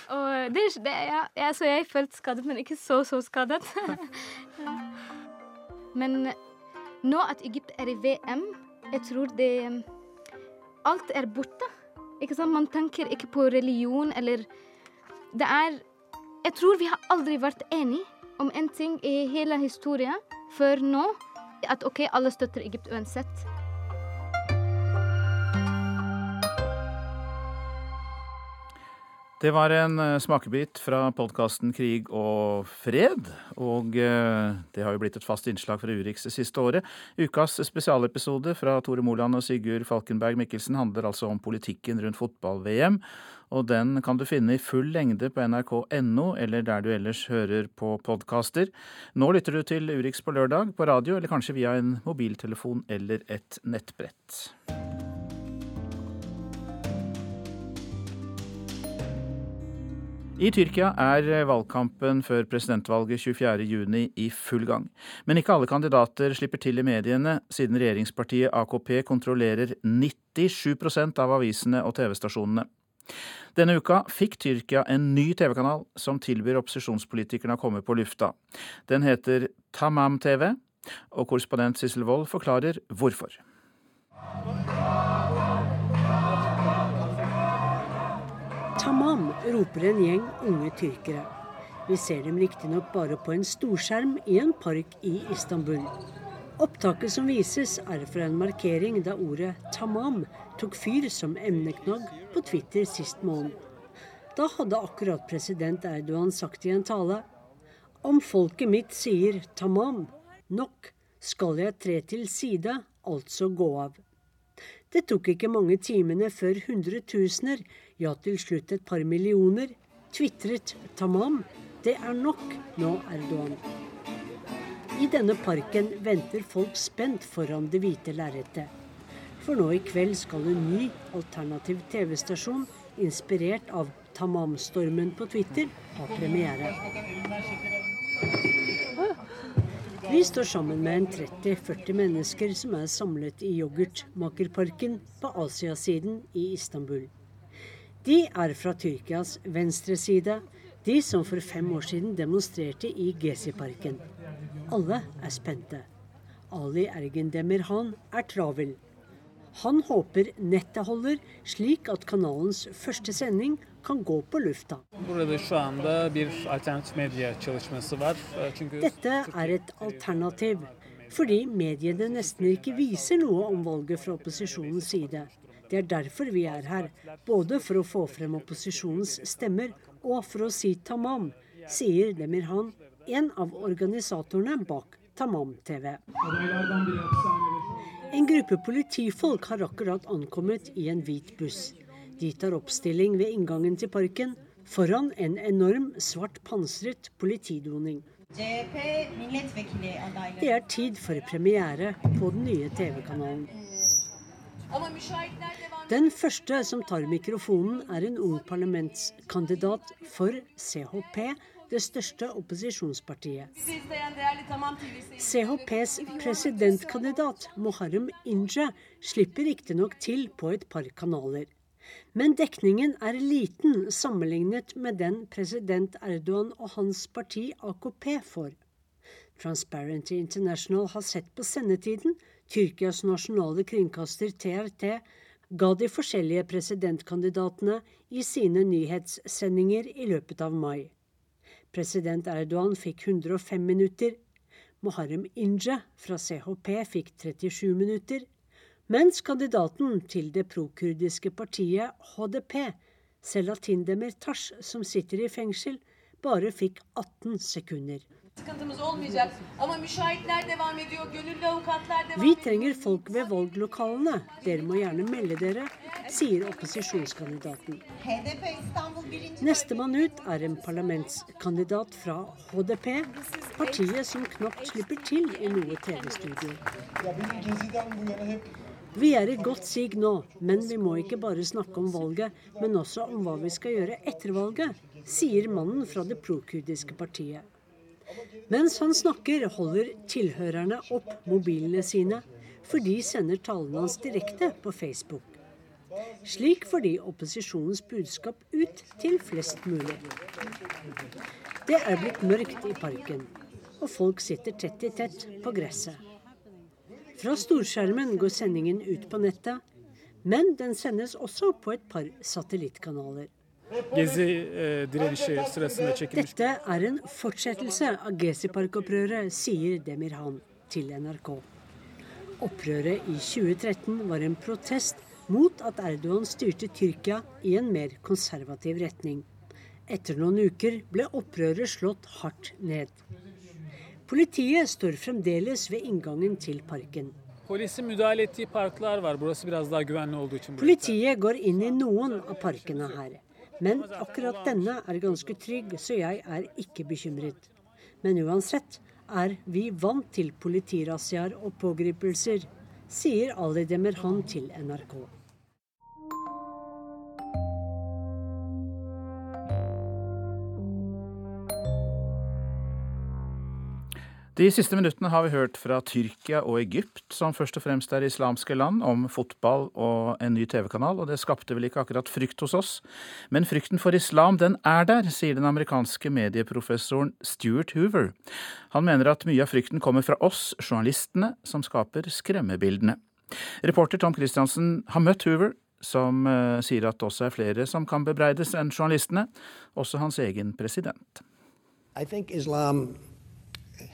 Og det, det, ja, ja, så jeg følte skadet, men ikke så, så skadet. men nå at Egypt er i VM, jeg tror det Alt er borte. Ikke sant? Man tenker ikke på religion eller Det er Jeg tror vi har aldri vært enige om en ting i hele historien før nå. At OK, alle støtter Egypt uansett. Det var en eh, smakebit fra podkasten Krig og fred. Og eh, det har jo blitt et fast innslag fra Urix det siste året. Ukas spesialepisode fra Tore Moland og Sigurd Falkenberg Mikkelsen handler altså om politikken rundt fotball-VM. Og den kan du finne i full lengde på nrk.no, eller der du ellers hører på podkaster. Nå lytter du til Urix på lørdag på radio, eller kanskje via en mobiltelefon eller et nettbrett. I Tyrkia er valgkampen før presidentvalget 24.6 i full gang. Men ikke alle kandidater slipper til i mediene, siden regjeringspartiet AKP kontrollerer 97% av avisene og TV-stasjonene. Denne uka fikk Tyrkia en ny TV-kanal som tilbyr opposisjonspolitikerne å komme på lufta. Den heter Tamam TV, og korrespondent Sissel Wold forklarer hvorfor. Tamam, roper en gjeng unge tyrkere. Vi ser dem riktignok bare på en storskjerm i en park i Istanbul. Opptaket som vises, er fra en markering da ordet 'tamam' tok fyr som emneknagg på Twitter sist måned. Da hadde akkurat president Erdogan sagt i en tale om folket mitt sier 'tamam', nok, skal jeg tre til side, altså gå av. Det tok ikke mange timene før hundretusener, ja til slutt et par millioner, tvitret tamam, det er nok nå, Erdogan. I denne parken venter folk spent foran det hvite lerretet. For nå i kveld skal en ny alternativ TV-stasjon, inspirert av Tamam-stormen på Twitter, ha premiere. Vi står sammen med en 30-40 mennesker som er samlet i yoghurtmakerparken på Asiasiden i Istanbul. De er fra Tyrkias venstre side, de som for fem år siden demonstrerte i Gezi-parken. Alle er spente. Ali Ergen Demirhan er travel. Han håper nettet holder, slik at kanalens første sending kan gå på lufta. Dette er et alternativ, fordi mediene nesten ikke viser noe om valget fra opposisjonens side. Det er derfor vi er her, både for å få frem opposisjonens stemmer og for å si tamam, sier Demirhan, en av organisatorene bak Tamam-TV. En gruppe politifolk har akkurat ankommet i en hvit buss. De tar oppstilling ved inngangen til parken foran en enorm, svart pansret politidoning. Det er tid for premiere på den nye TV-kanalen. Den første som tar mikrofonen, er en ung parlamentskandidat for CHP, det største opposisjonspartiet. CHPs presidentkandidat Moharem Inja slipper riktignok til på et par kanaler. Men dekningen er liten sammenlignet med den president Erdogan og hans parti AKP får. Transparency International har sett på sendetiden. Tyrkias nasjonale kringkaster TRT ga de forskjellige presidentkandidatene i sine nyhetssendinger i løpet av mai. President Erdogan fikk 105 minutter. Muharrem Inje fra CHP fikk 37 minutter mens kandidaten til det prokurdiske partiet HDP, Selatin Demirtas, som sitter i fengsel, bare fikk 18 sekunder. Vi trenger folk ved valglokalene. Dere må gjerne melde dere, sier opposisjonskandidaten. Nestemann ut er en parlamentskandidat fra HDP, partiet som knapt slipper til i noe TV-studio. Vi er i godt sig nå, men vi må ikke bare snakke om valget, men også om hva vi skal gjøre etter valget, sier mannen fra det prokurdiske partiet. Mens han snakker, holder tilhørerne opp mobilene sine, for de sender talene hans direkte på Facebook. Slik får de opposisjonens budskap ut til flest mulig. Det er blitt mørkt i parken, og folk sitter tett i tett på gresset. Fra storskjermen går sendingen ut på nettet, men den sendes også på et par satellittkanaler. Dette er en fortsettelse av Gezi-parkopprøret, sier Demirhan til NRK. Opprøret i 2013 var en protest mot at Erdogan styrte Tyrkia i en mer konservativ retning. Etter noen uker ble opprøret slått hardt ned. Politiet står fremdeles ved inngangen til parken. Politiet går inn i noen av parkene her. Men akkurat denne er ganske trygg, så jeg er ikke bekymret. Men uansett er vi vant til politirazziaer og pågripelser, sier Ali Demirhan til NRK. De siste minuttene har vi hørt fra Tyrkia og Egypt, som først og fremst er islamske land, om fotball og en ny TV-kanal, og det skapte vel ikke akkurat frykt hos oss. Men frykten for islam, den er der, sier den amerikanske medieprofessoren Stuart Hoover. Han mener at mye av frykten kommer fra oss, journalistene, som skaper skremmebildene. Reporter Tom Christiansen har møtt Hoover, som uh, sier at det også er flere som kan bebreides enn journalistene, også hans egen president. I think Islam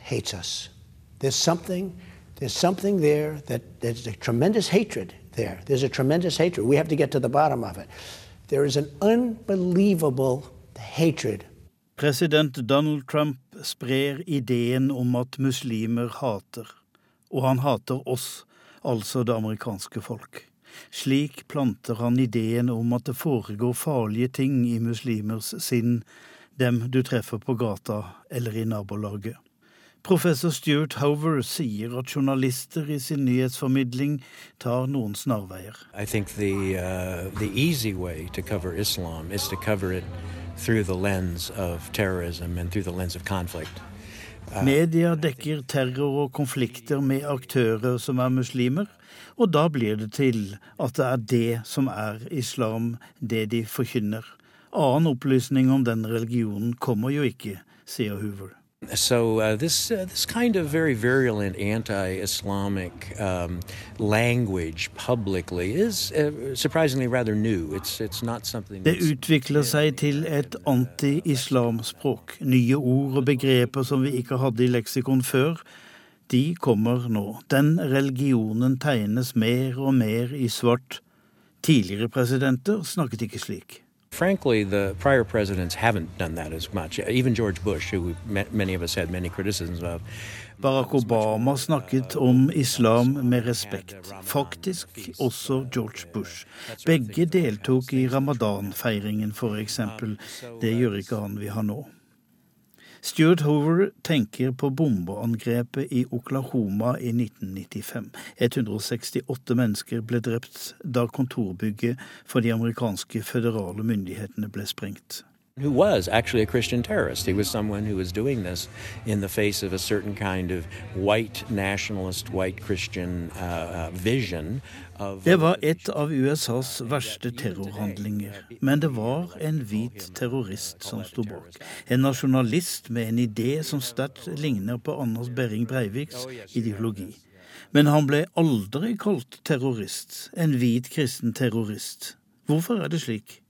hates us. There's something, there's something there that there's a tremendous hatred there. There's a tremendous hatred. We have to get to the bottom of it. There is an unbelievable hatred. President Donald Trump sprer ideen om at muslimer hater, og han hater oss, altså det amerikanske folk. Slik planter han ideen om at det foregår farlige ting i muslimers sinn, dem du treffer på gata eller i nabolaget. Professor Stuart Hover sier at journalister i sin nyhetsformidling tar noen snarveier. I think the, uh, the easy way to cover Islam is to cover it through the lens of terrorism and through the lens of conflict. Uh, Media dekker terror og konflikter med aktører som er muslimer, og da blir det til at det er det som er islam, det de forkynner. Annen opplysning om den religionen kommer jo ikke, sier Hoover. So uh, this uh, this kind of very virulent anti-Islamic um, language publicly is uh, surprisingly rather new. It's it's not something. Det utvikler seg til et anti-islamspråk. Nye ord og begreper som vi ikke hadde i leksikon før. De kommer nå. Den religionen tegnes mer og mer i svart. Tidligere presidenter snakket ikke slik. Frankly, the prior presidents haven't done that as much. Even George Bush, who many of us had many criticisms of. Barack Obama snakket om islam med respekt. Faktisk også George Bush. Begge deltok i ramadanfeiringen, f.eks. Det gjør ikke han vi har nå. Stuart Hoover tenker på bombeangrepet i Oklahoma i 1995. 168 mennesker ble drept da kontorbygget for de amerikanske føderale myndighetene ble sprengt. Who was actually a Christian terrorist. He was someone who was doing this in the face of a certain kind of white nationalist, white Christian uh, uh, vision. Det var et av USAs verste terrorhandlinger, men det var en hvit terrorist som sto bak. En nasjonalist med en idé som sterkt ligner på Anders Behring Breiviks ideologi. Men han ble aldri kalt terrorist, en hvit kristen terrorist. Hvorfor er det slik?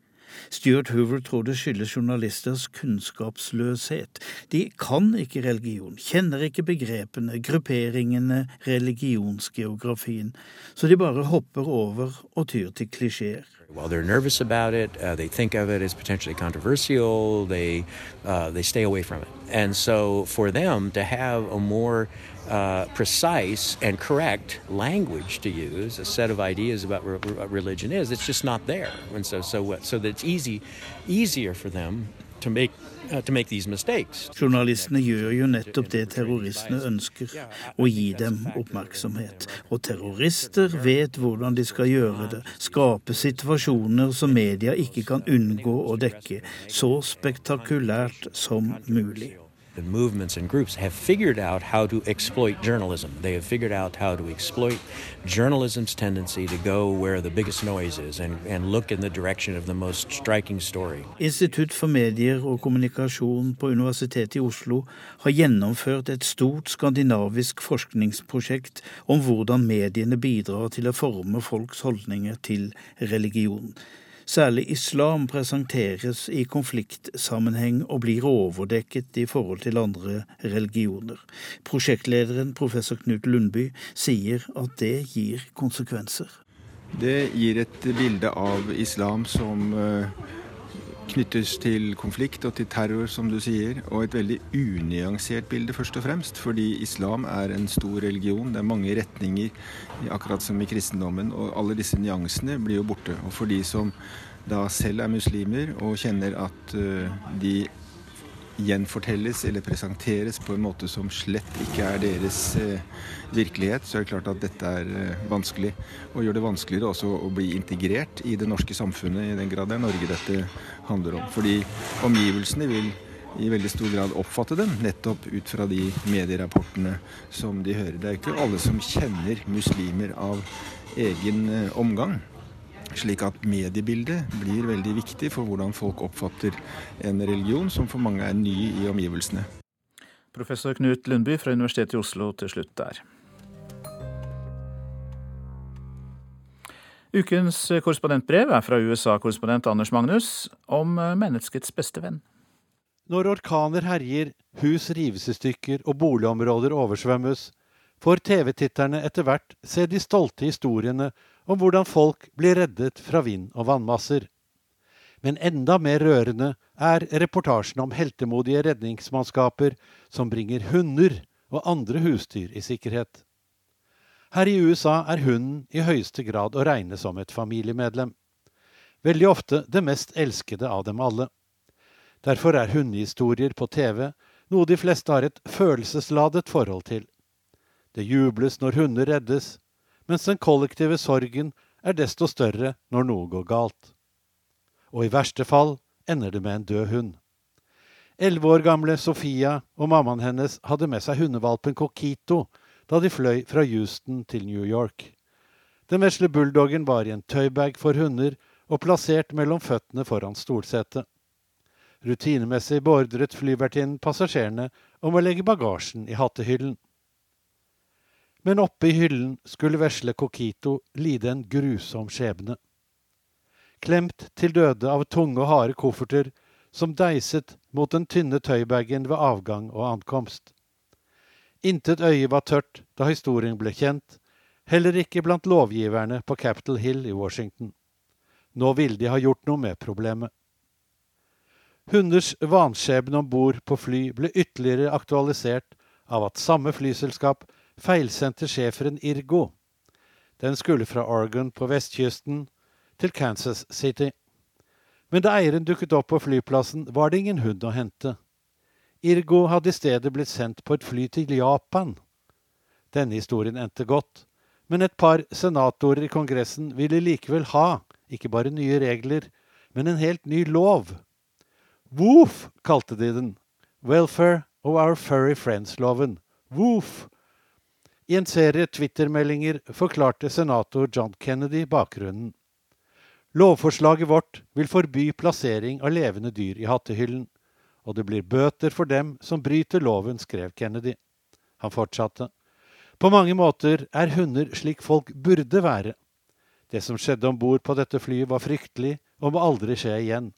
Stuart Hoover tror det skyldes journalisters kunnskapsløshet. De kan ikke religion, kjenner ikke begrepene, grupperingene, religionsgeografien, så de bare hopper over og tyr til klisjeer. While they're nervous about it, uh, they think of it as potentially controversial, they, uh, they stay away from it. And so for them to have a more uh, precise and correct language to use, a set of ideas about re- what religion is, it's just not there. And so, so, so that it's easy, easier for them to make, uh. Journalistene gjør jo nettopp det terroristene ønsker, å gi dem oppmerksomhet. Og terrorister vet hvordan de skal gjøre det, skape situasjoner som media ikke kan unngå å dekke, så spektakulært som mulig. The movements and groups have figured out how to exploit journalism. They have figured out how to exploit journalism's tendency to go where the biggest noise is and, and look in the direction of the most striking story. Institutt for medier og kommunikasjon på Universitetet i Oslo har gjennomført et stort skandinavisk forskningsprosjekt om hvordan mediene bidrar til å forme folks holdninger til religion. Særlig islam presenteres i konfliktsammenheng og blir overdekket i forhold til andre religioner. Prosjektlederen, professor Knut Lundby, sier at det gir konsekvenser. Det gir et bilde av islam som eh, knyttes til konflikt og til terror, som du sier, og et veldig unyansert bilde, først og fremst. Fordi islam er en stor religion. Det er mange retninger, akkurat som i kristendommen. Og alle disse nyansene blir jo borte. Og for de som da selv er muslimer og kjenner at uh, de gjenfortelles eller presenteres på en måte som slett ikke er deres eh, virkelighet, så er det klart at dette er eh, vanskelig. Og gjør det vanskeligere også å bli integrert i det norske samfunnet, i den grad det er Norge dette handler om. Fordi omgivelsene vil i veldig stor grad oppfatte dem nettopp ut fra de medierapportene som de hører. Det er ikke alle som kjenner muslimer av egen eh, omgang. Slik at mediebildet blir veldig viktig for hvordan folk oppfatter en religion som for mange er ny i omgivelsene. Professor Knut Lundby fra Universitetet i Oslo til slutt der. Ukens korrespondentbrev er fra USA-korrespondent Anders Magnus om menneskets beste venn. Når orkaner herjer, hus rives i stykker og boligområder oversvømmes, får TV-titterne etter hvert se de stolte historiene om hvordan folk blir reddet fra vind og vannmasser. Men enda mer rørende er reportasjen om heltemodige redningsmannskaper som bringer hunder og andre husdyr i sikkerhet. Her i USA er hunden i høyeste grad å regne som et familiemedlem. Veldig ofte det mest elskede av dem alle. Derfor er hundehistorier på TV noe de fleste har et følelsesladet forhold til. Det jubles når hunder reddes, mens den kollektive sorgen er desto større når noe går galt. Og i verste fall ender det med en død hund. Elleve år gamle Sofia og mammaen hennes hadde med seg hundevalpen Coquito da de fløy fra Houston til New York. Den vesle bulldoggen var i en tøybag for hunder og plassert mellom føttene foran stolsetet. Rutinemessig beordret flyvertinnen passasjerene om å legge bagasjen i hattehyllen men oppe i hyllen skulle vesle Coquito lide en grusom skjebne. Klemt til døde av tunge og harde kofferter som deiset mot den tynne tøybagen ved avgang og ankomst. Intet øye var tørt da historien ble kjent, heller ikke blant lovgiverne på Capitol Hill i Washington. Nå ville de ha gjort noe med problemet. Hunders vanskjebne om bord på fly ble ytterligere aktualisert av at samme flyselskap feilsendte schæferen Irgo. Den skulle fra Oregon på vestkysten til Kansas City. Men da eieren dukket opp på flyplassen, var det ingen hund å hente. Irgo hadde i stedet blitt sendt på et fly til Japan. Denne historien endte godt, men et par senatorer i Kongressen ville likevel ha ikke bare nye regler, men en helt ny lov. Woof kalte de den. Welfare of Our Furry Friends-loven. Woof i en serie Twitter-meldinger forklarte senator John Kennedy bakgrunnen. Lovforslaget vårt vil forby plassering av levende dyr i hattehyllen, og det blir bøter for dem som bryter loven, skrev Kennedy. Han fortsatte. På mange måter er hunder slik folk burde være. Det som skjedde om bord på dette flyet var fryktelig og må aldri skje igjen.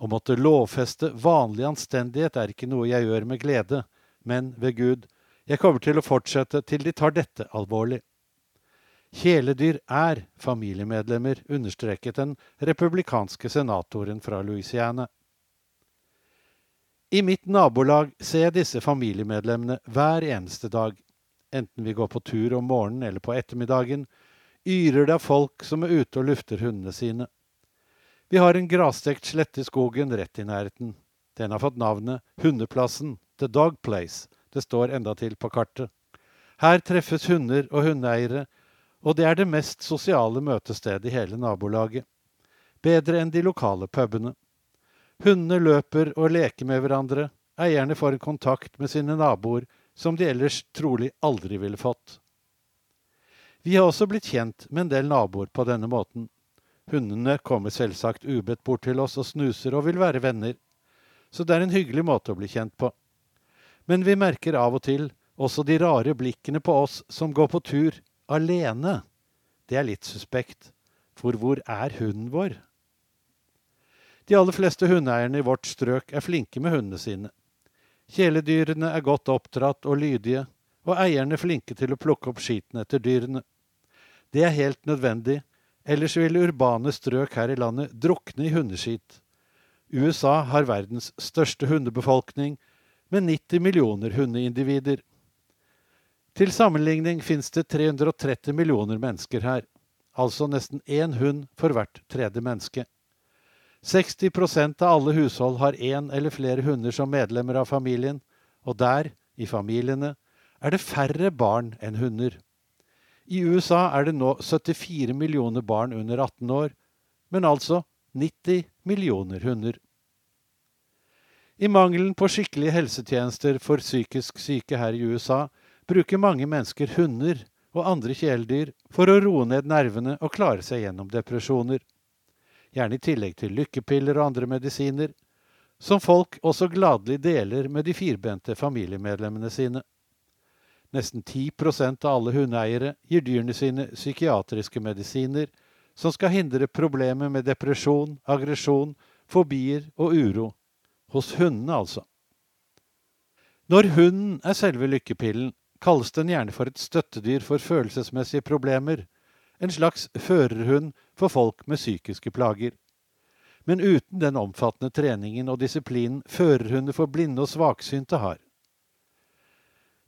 Å måtte lovfeste vanlig anstendighet er ikke noe jeg gjør med glede, men ved Gud, jeg kommer til å fortsette til de tar dette alvorlig. Kjæledyr er familiemedlemmer, understreket den republikanske senatoren fra Louisiana. I mitt nabolag ser jeg disse familiemedlemmene hver eneste dag. Enten vi går på tur om morgenen eller på ettermiddagen, yrer det av folk som er ute og lufter hundene sine. Vi har en grasstekt slette i skogen rett i nærheten. Den har fått navnet Hundeplassen, The Dog Place, det står endatil på kartet. Her treffes hunder og hundeeiere, og det er det mest sosiale møtestedet i hele nabolaget. Bedre enn de lokale pubene. Hundene løper og leker med hverandre, eierne får en kontakt med sine naboer som de ellers trolig aldri ville fått. Vi har også blitt kjent med en del naboer på denne måten. Hundene kommer selvsagt ubedt bort til oss og snuser og vil være venner, så det er en hyggelig måte å bli kjent på. Men vi merker av og til også de rare blikkene på oss som går på tur alene. Det er litt suspekt, for hvor er hunden vår? De aller fleste hundeeierne i vårt strøk er flinke med hundene sine. Kjæledyrene er godt oppdratt og lydige, og eierne flinke til å plukke opp skiten etter dyrene. Det er helt nødvendig, ellers ville urbane strøk her i landet drukne i hundeskit. USA har verdens største hundebefolkning, med 90 millioner hundeindivider. Til sammenligning finnes det 330 millioner mennesker her, altså nesten én hund for hvert tredje menneske. 60% av alle hushold har én eller flere hunder som medlemmer av familien, og der, i familiene, er det færre barn enn hunder. I USA er det nå 74 millioner barn under 18 år, men altså 90 millioner hunder. I mangelen på skikkelige helsetjenester for psykisk syke her i USA bruker mange mennesker hunder og andre kjæledyr for å roe ned nervene og klare seg gjennom depresjoner. Gjerne i tillegg til lykkepiller og andre medisiner, som folk også gladelig deler med de firbente familiemedlemmene sine. Nesten 10% av alle hundeeiere gir dyrene sine psykiatriske medisiner som skal hindre problemer med depresjon, aggresjon, fobier og uro hos hundene, altså. Når hunden er selve lykkepillen, kalles den gjerne for et støttedyr for følelsesmessige problemer, en slags førerhund for folk med psykiske plager. Men uten den omfattende treningen og disiplinen førerhunder for blinde og svaksynte har.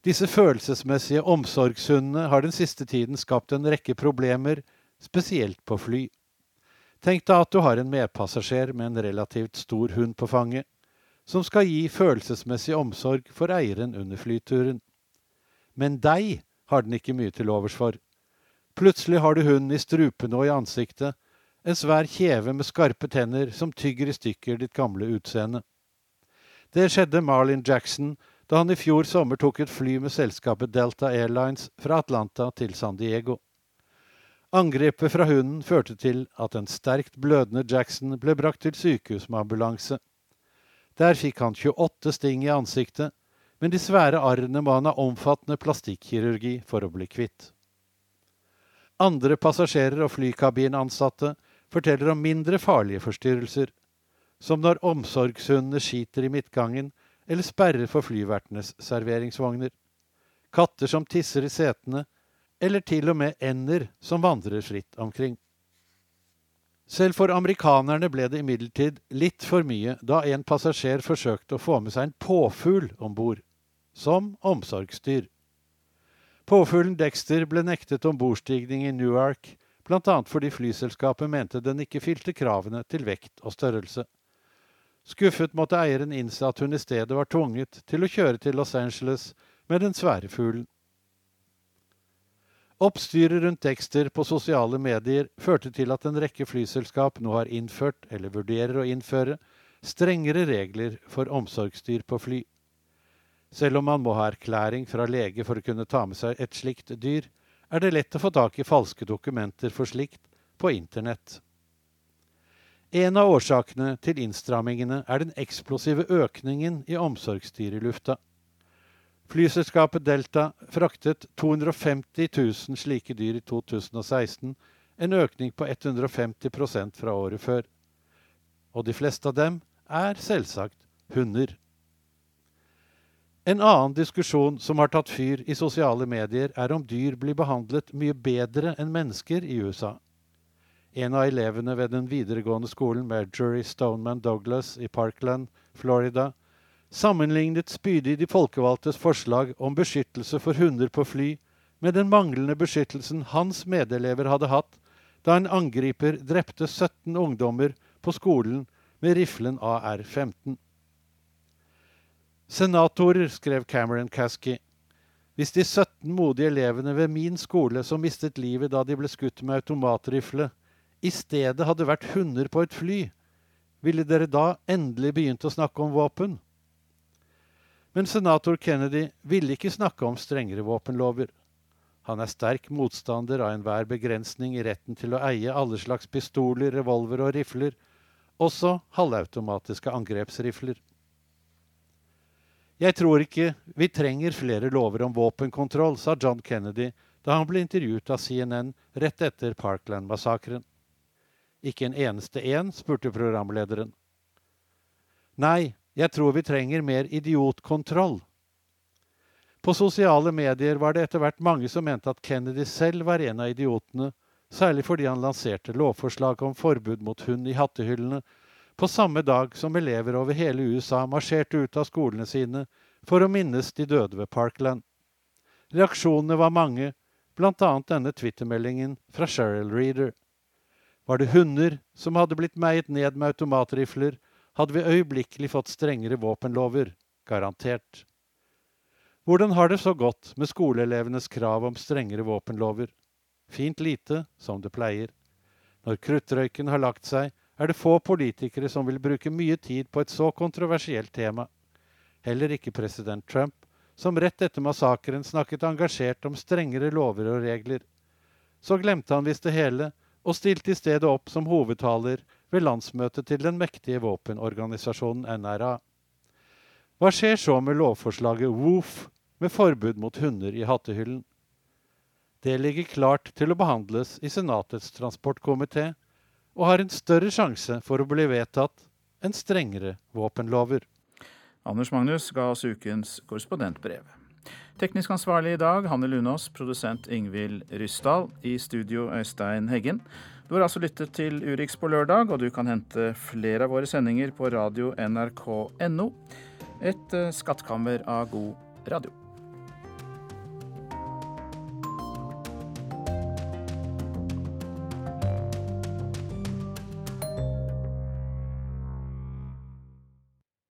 Disse følelsesmessige omsorgshundene har den siste tiden skapt en rekke problemer, spesielt på fly. Tenk deg at du har en medpassasjer med en relativt stor hund på fanget som skal gi følelsesmessig omsorg for eieren under flyturen. Men deg har den ikke mye til overs for. Plutselig har du hunden i strupene og i ansiktet, en svær kjeve med skarpe tenner som tygger i stykker ditt gamle utseende. Det skjedde Marlin Jackson da han i fjor sommer tok et fly med selskapet Delta Airlines fra Atlanta til San Diego. Angrepet fra hunden førte til at en sterkt blødende Jackson ble brakt til sykehus med ambulanse. Der fikk han 28 sting i ansiktet, men de svære arrene må han ha omfattende plastikkirurgi for å bli kvitt. Andre passasjerer og flykabinansatte forteller om mindre farlige forstyrrelser, som når omsorgshundene skiter i midtgangen eller sperrer for flyvertenes serveringsvogner, katter som tisser i setene, eller til og med ender som vandrer fritt omkring. Selv for amerikanerne ble det imidlertid litt for mye da en passasjer forsøkte å få med seg en påfugl om bord, som omsorgsdyr. Påfuglen Dexter ble nektet ombordstigning i Newark, bl.a. fordi flyselskapet mente den ikke fylte kravene til vekt og størrelse. Skuffet måtte eieren innse at hun i stedet var tvunget til å kjøre til Los Angeles med den svære fuglen. Oppstyret rundt Dexter på sosiale medier førte til at en rekke flyselskap nå har innført, eller vurderer å innføre, strengere regler for omsorgsdyr på fly. Selv om man må ha erklæring fra lege for å kunne ta med seg et slikt dyr, er det lett å få tak i falske dokumenter for slikt på internett. En av årsakene til innstrammingene er den eksplosive økningen i omsorgsdyr i lufta. Flyselskapet Delta fraktet 250 000 slike dyr i 2016, en økning på 150% fra året før. Og de fleste av dem er selvsagt hunder. En annen diskusjon som har tatt fyr i sosiale medier, er om dyr blir behandlet mye bedre enn mennesker i USA. En av elevene ved den videregående skolen Marjorie Stoneman Douglas i Parkland, Florida, sammenlignet spydig de folkevalgtes forslag om beskyttelse for hunder på fly med den manglende beskyttelsen hans medelever hadde hatt da en angriper drepte 17 ungdommer på skolen med riflen AR-15. Senatorer, skrev Cameron Kasky. Hvis de 17 modige elevene ved min skole som mistet livet da de ble skutt med automatrifle, i stedet hadde vært hunder på et fly, ville dere da endelig begynt å snakke om våpen? Men senator Kennedy ville ikke snakke om strengere våpenlover. Han er sterk motstander av enhver begrensning i retten til å eie alle slags pistoler, revolver og rifler, også halvautomatiske angrepsrifler. Jeg tror ikke vi trenger flere lover om våpenkontroll, sa John Kennedy da han ble intervjuet av CNN rett etter Parkland-massakren. Ikke en eneste en, spurte programlederen. Nei, jeg tror vi trenger mer idiotkontroll. På sosiale medier var det etter hvert mange som mente at Kennedy selv var en av idiotene, særlig fordi han lanserte lovforslag om forbud mot hund i hattehyllene, på samme dag som elever over hele USA marsjerte ut av skolene sine for å minnes de døde ved Parkland. Reaksjonene var mange, annet denne twittermeldingen fra Cheryl Reader. Var det hunder som hadde blitt meiet ned med automatrifler, hadde vi øyeblikkelig fått strengere våpenlover. Garantert. Hvordan har det så gått med skoleelevenes krav om strengere våpenlover? Fint lite, som det pleier. Når kruttrøyken har lagt seg, er det få politikere som vil bruke mye tid på et så kontroversielt tema. Heller ikke president Trump, som rett etter massakren snakket engasjert om strengere lover og regler. Så glemte han visst det hele, og stilte i stedet opp som hovedtaler ved landsmøtet til den mektige våpenorganisasjonen NRA. Hva skjer så med lovforslaget WOOF, med forbud mot hunder i hattehyllen? Det ligger klart til å behandles i Senatets transportkomité, og har en større sjanse for å bli vedtatt enn strengere våpenlover. Anders Magnus ga oss ukens korrespondentbrev. Teknisk ansvarlig i dag Hanne Lunås, produsent Ingvild Ryssdal. I studio Øystein Heggen. Du har altså lyttet til Urix på lørdag, og du kan hente flere av våre sendinger på radio nrk.no. Et eh, skattkammer av god radio.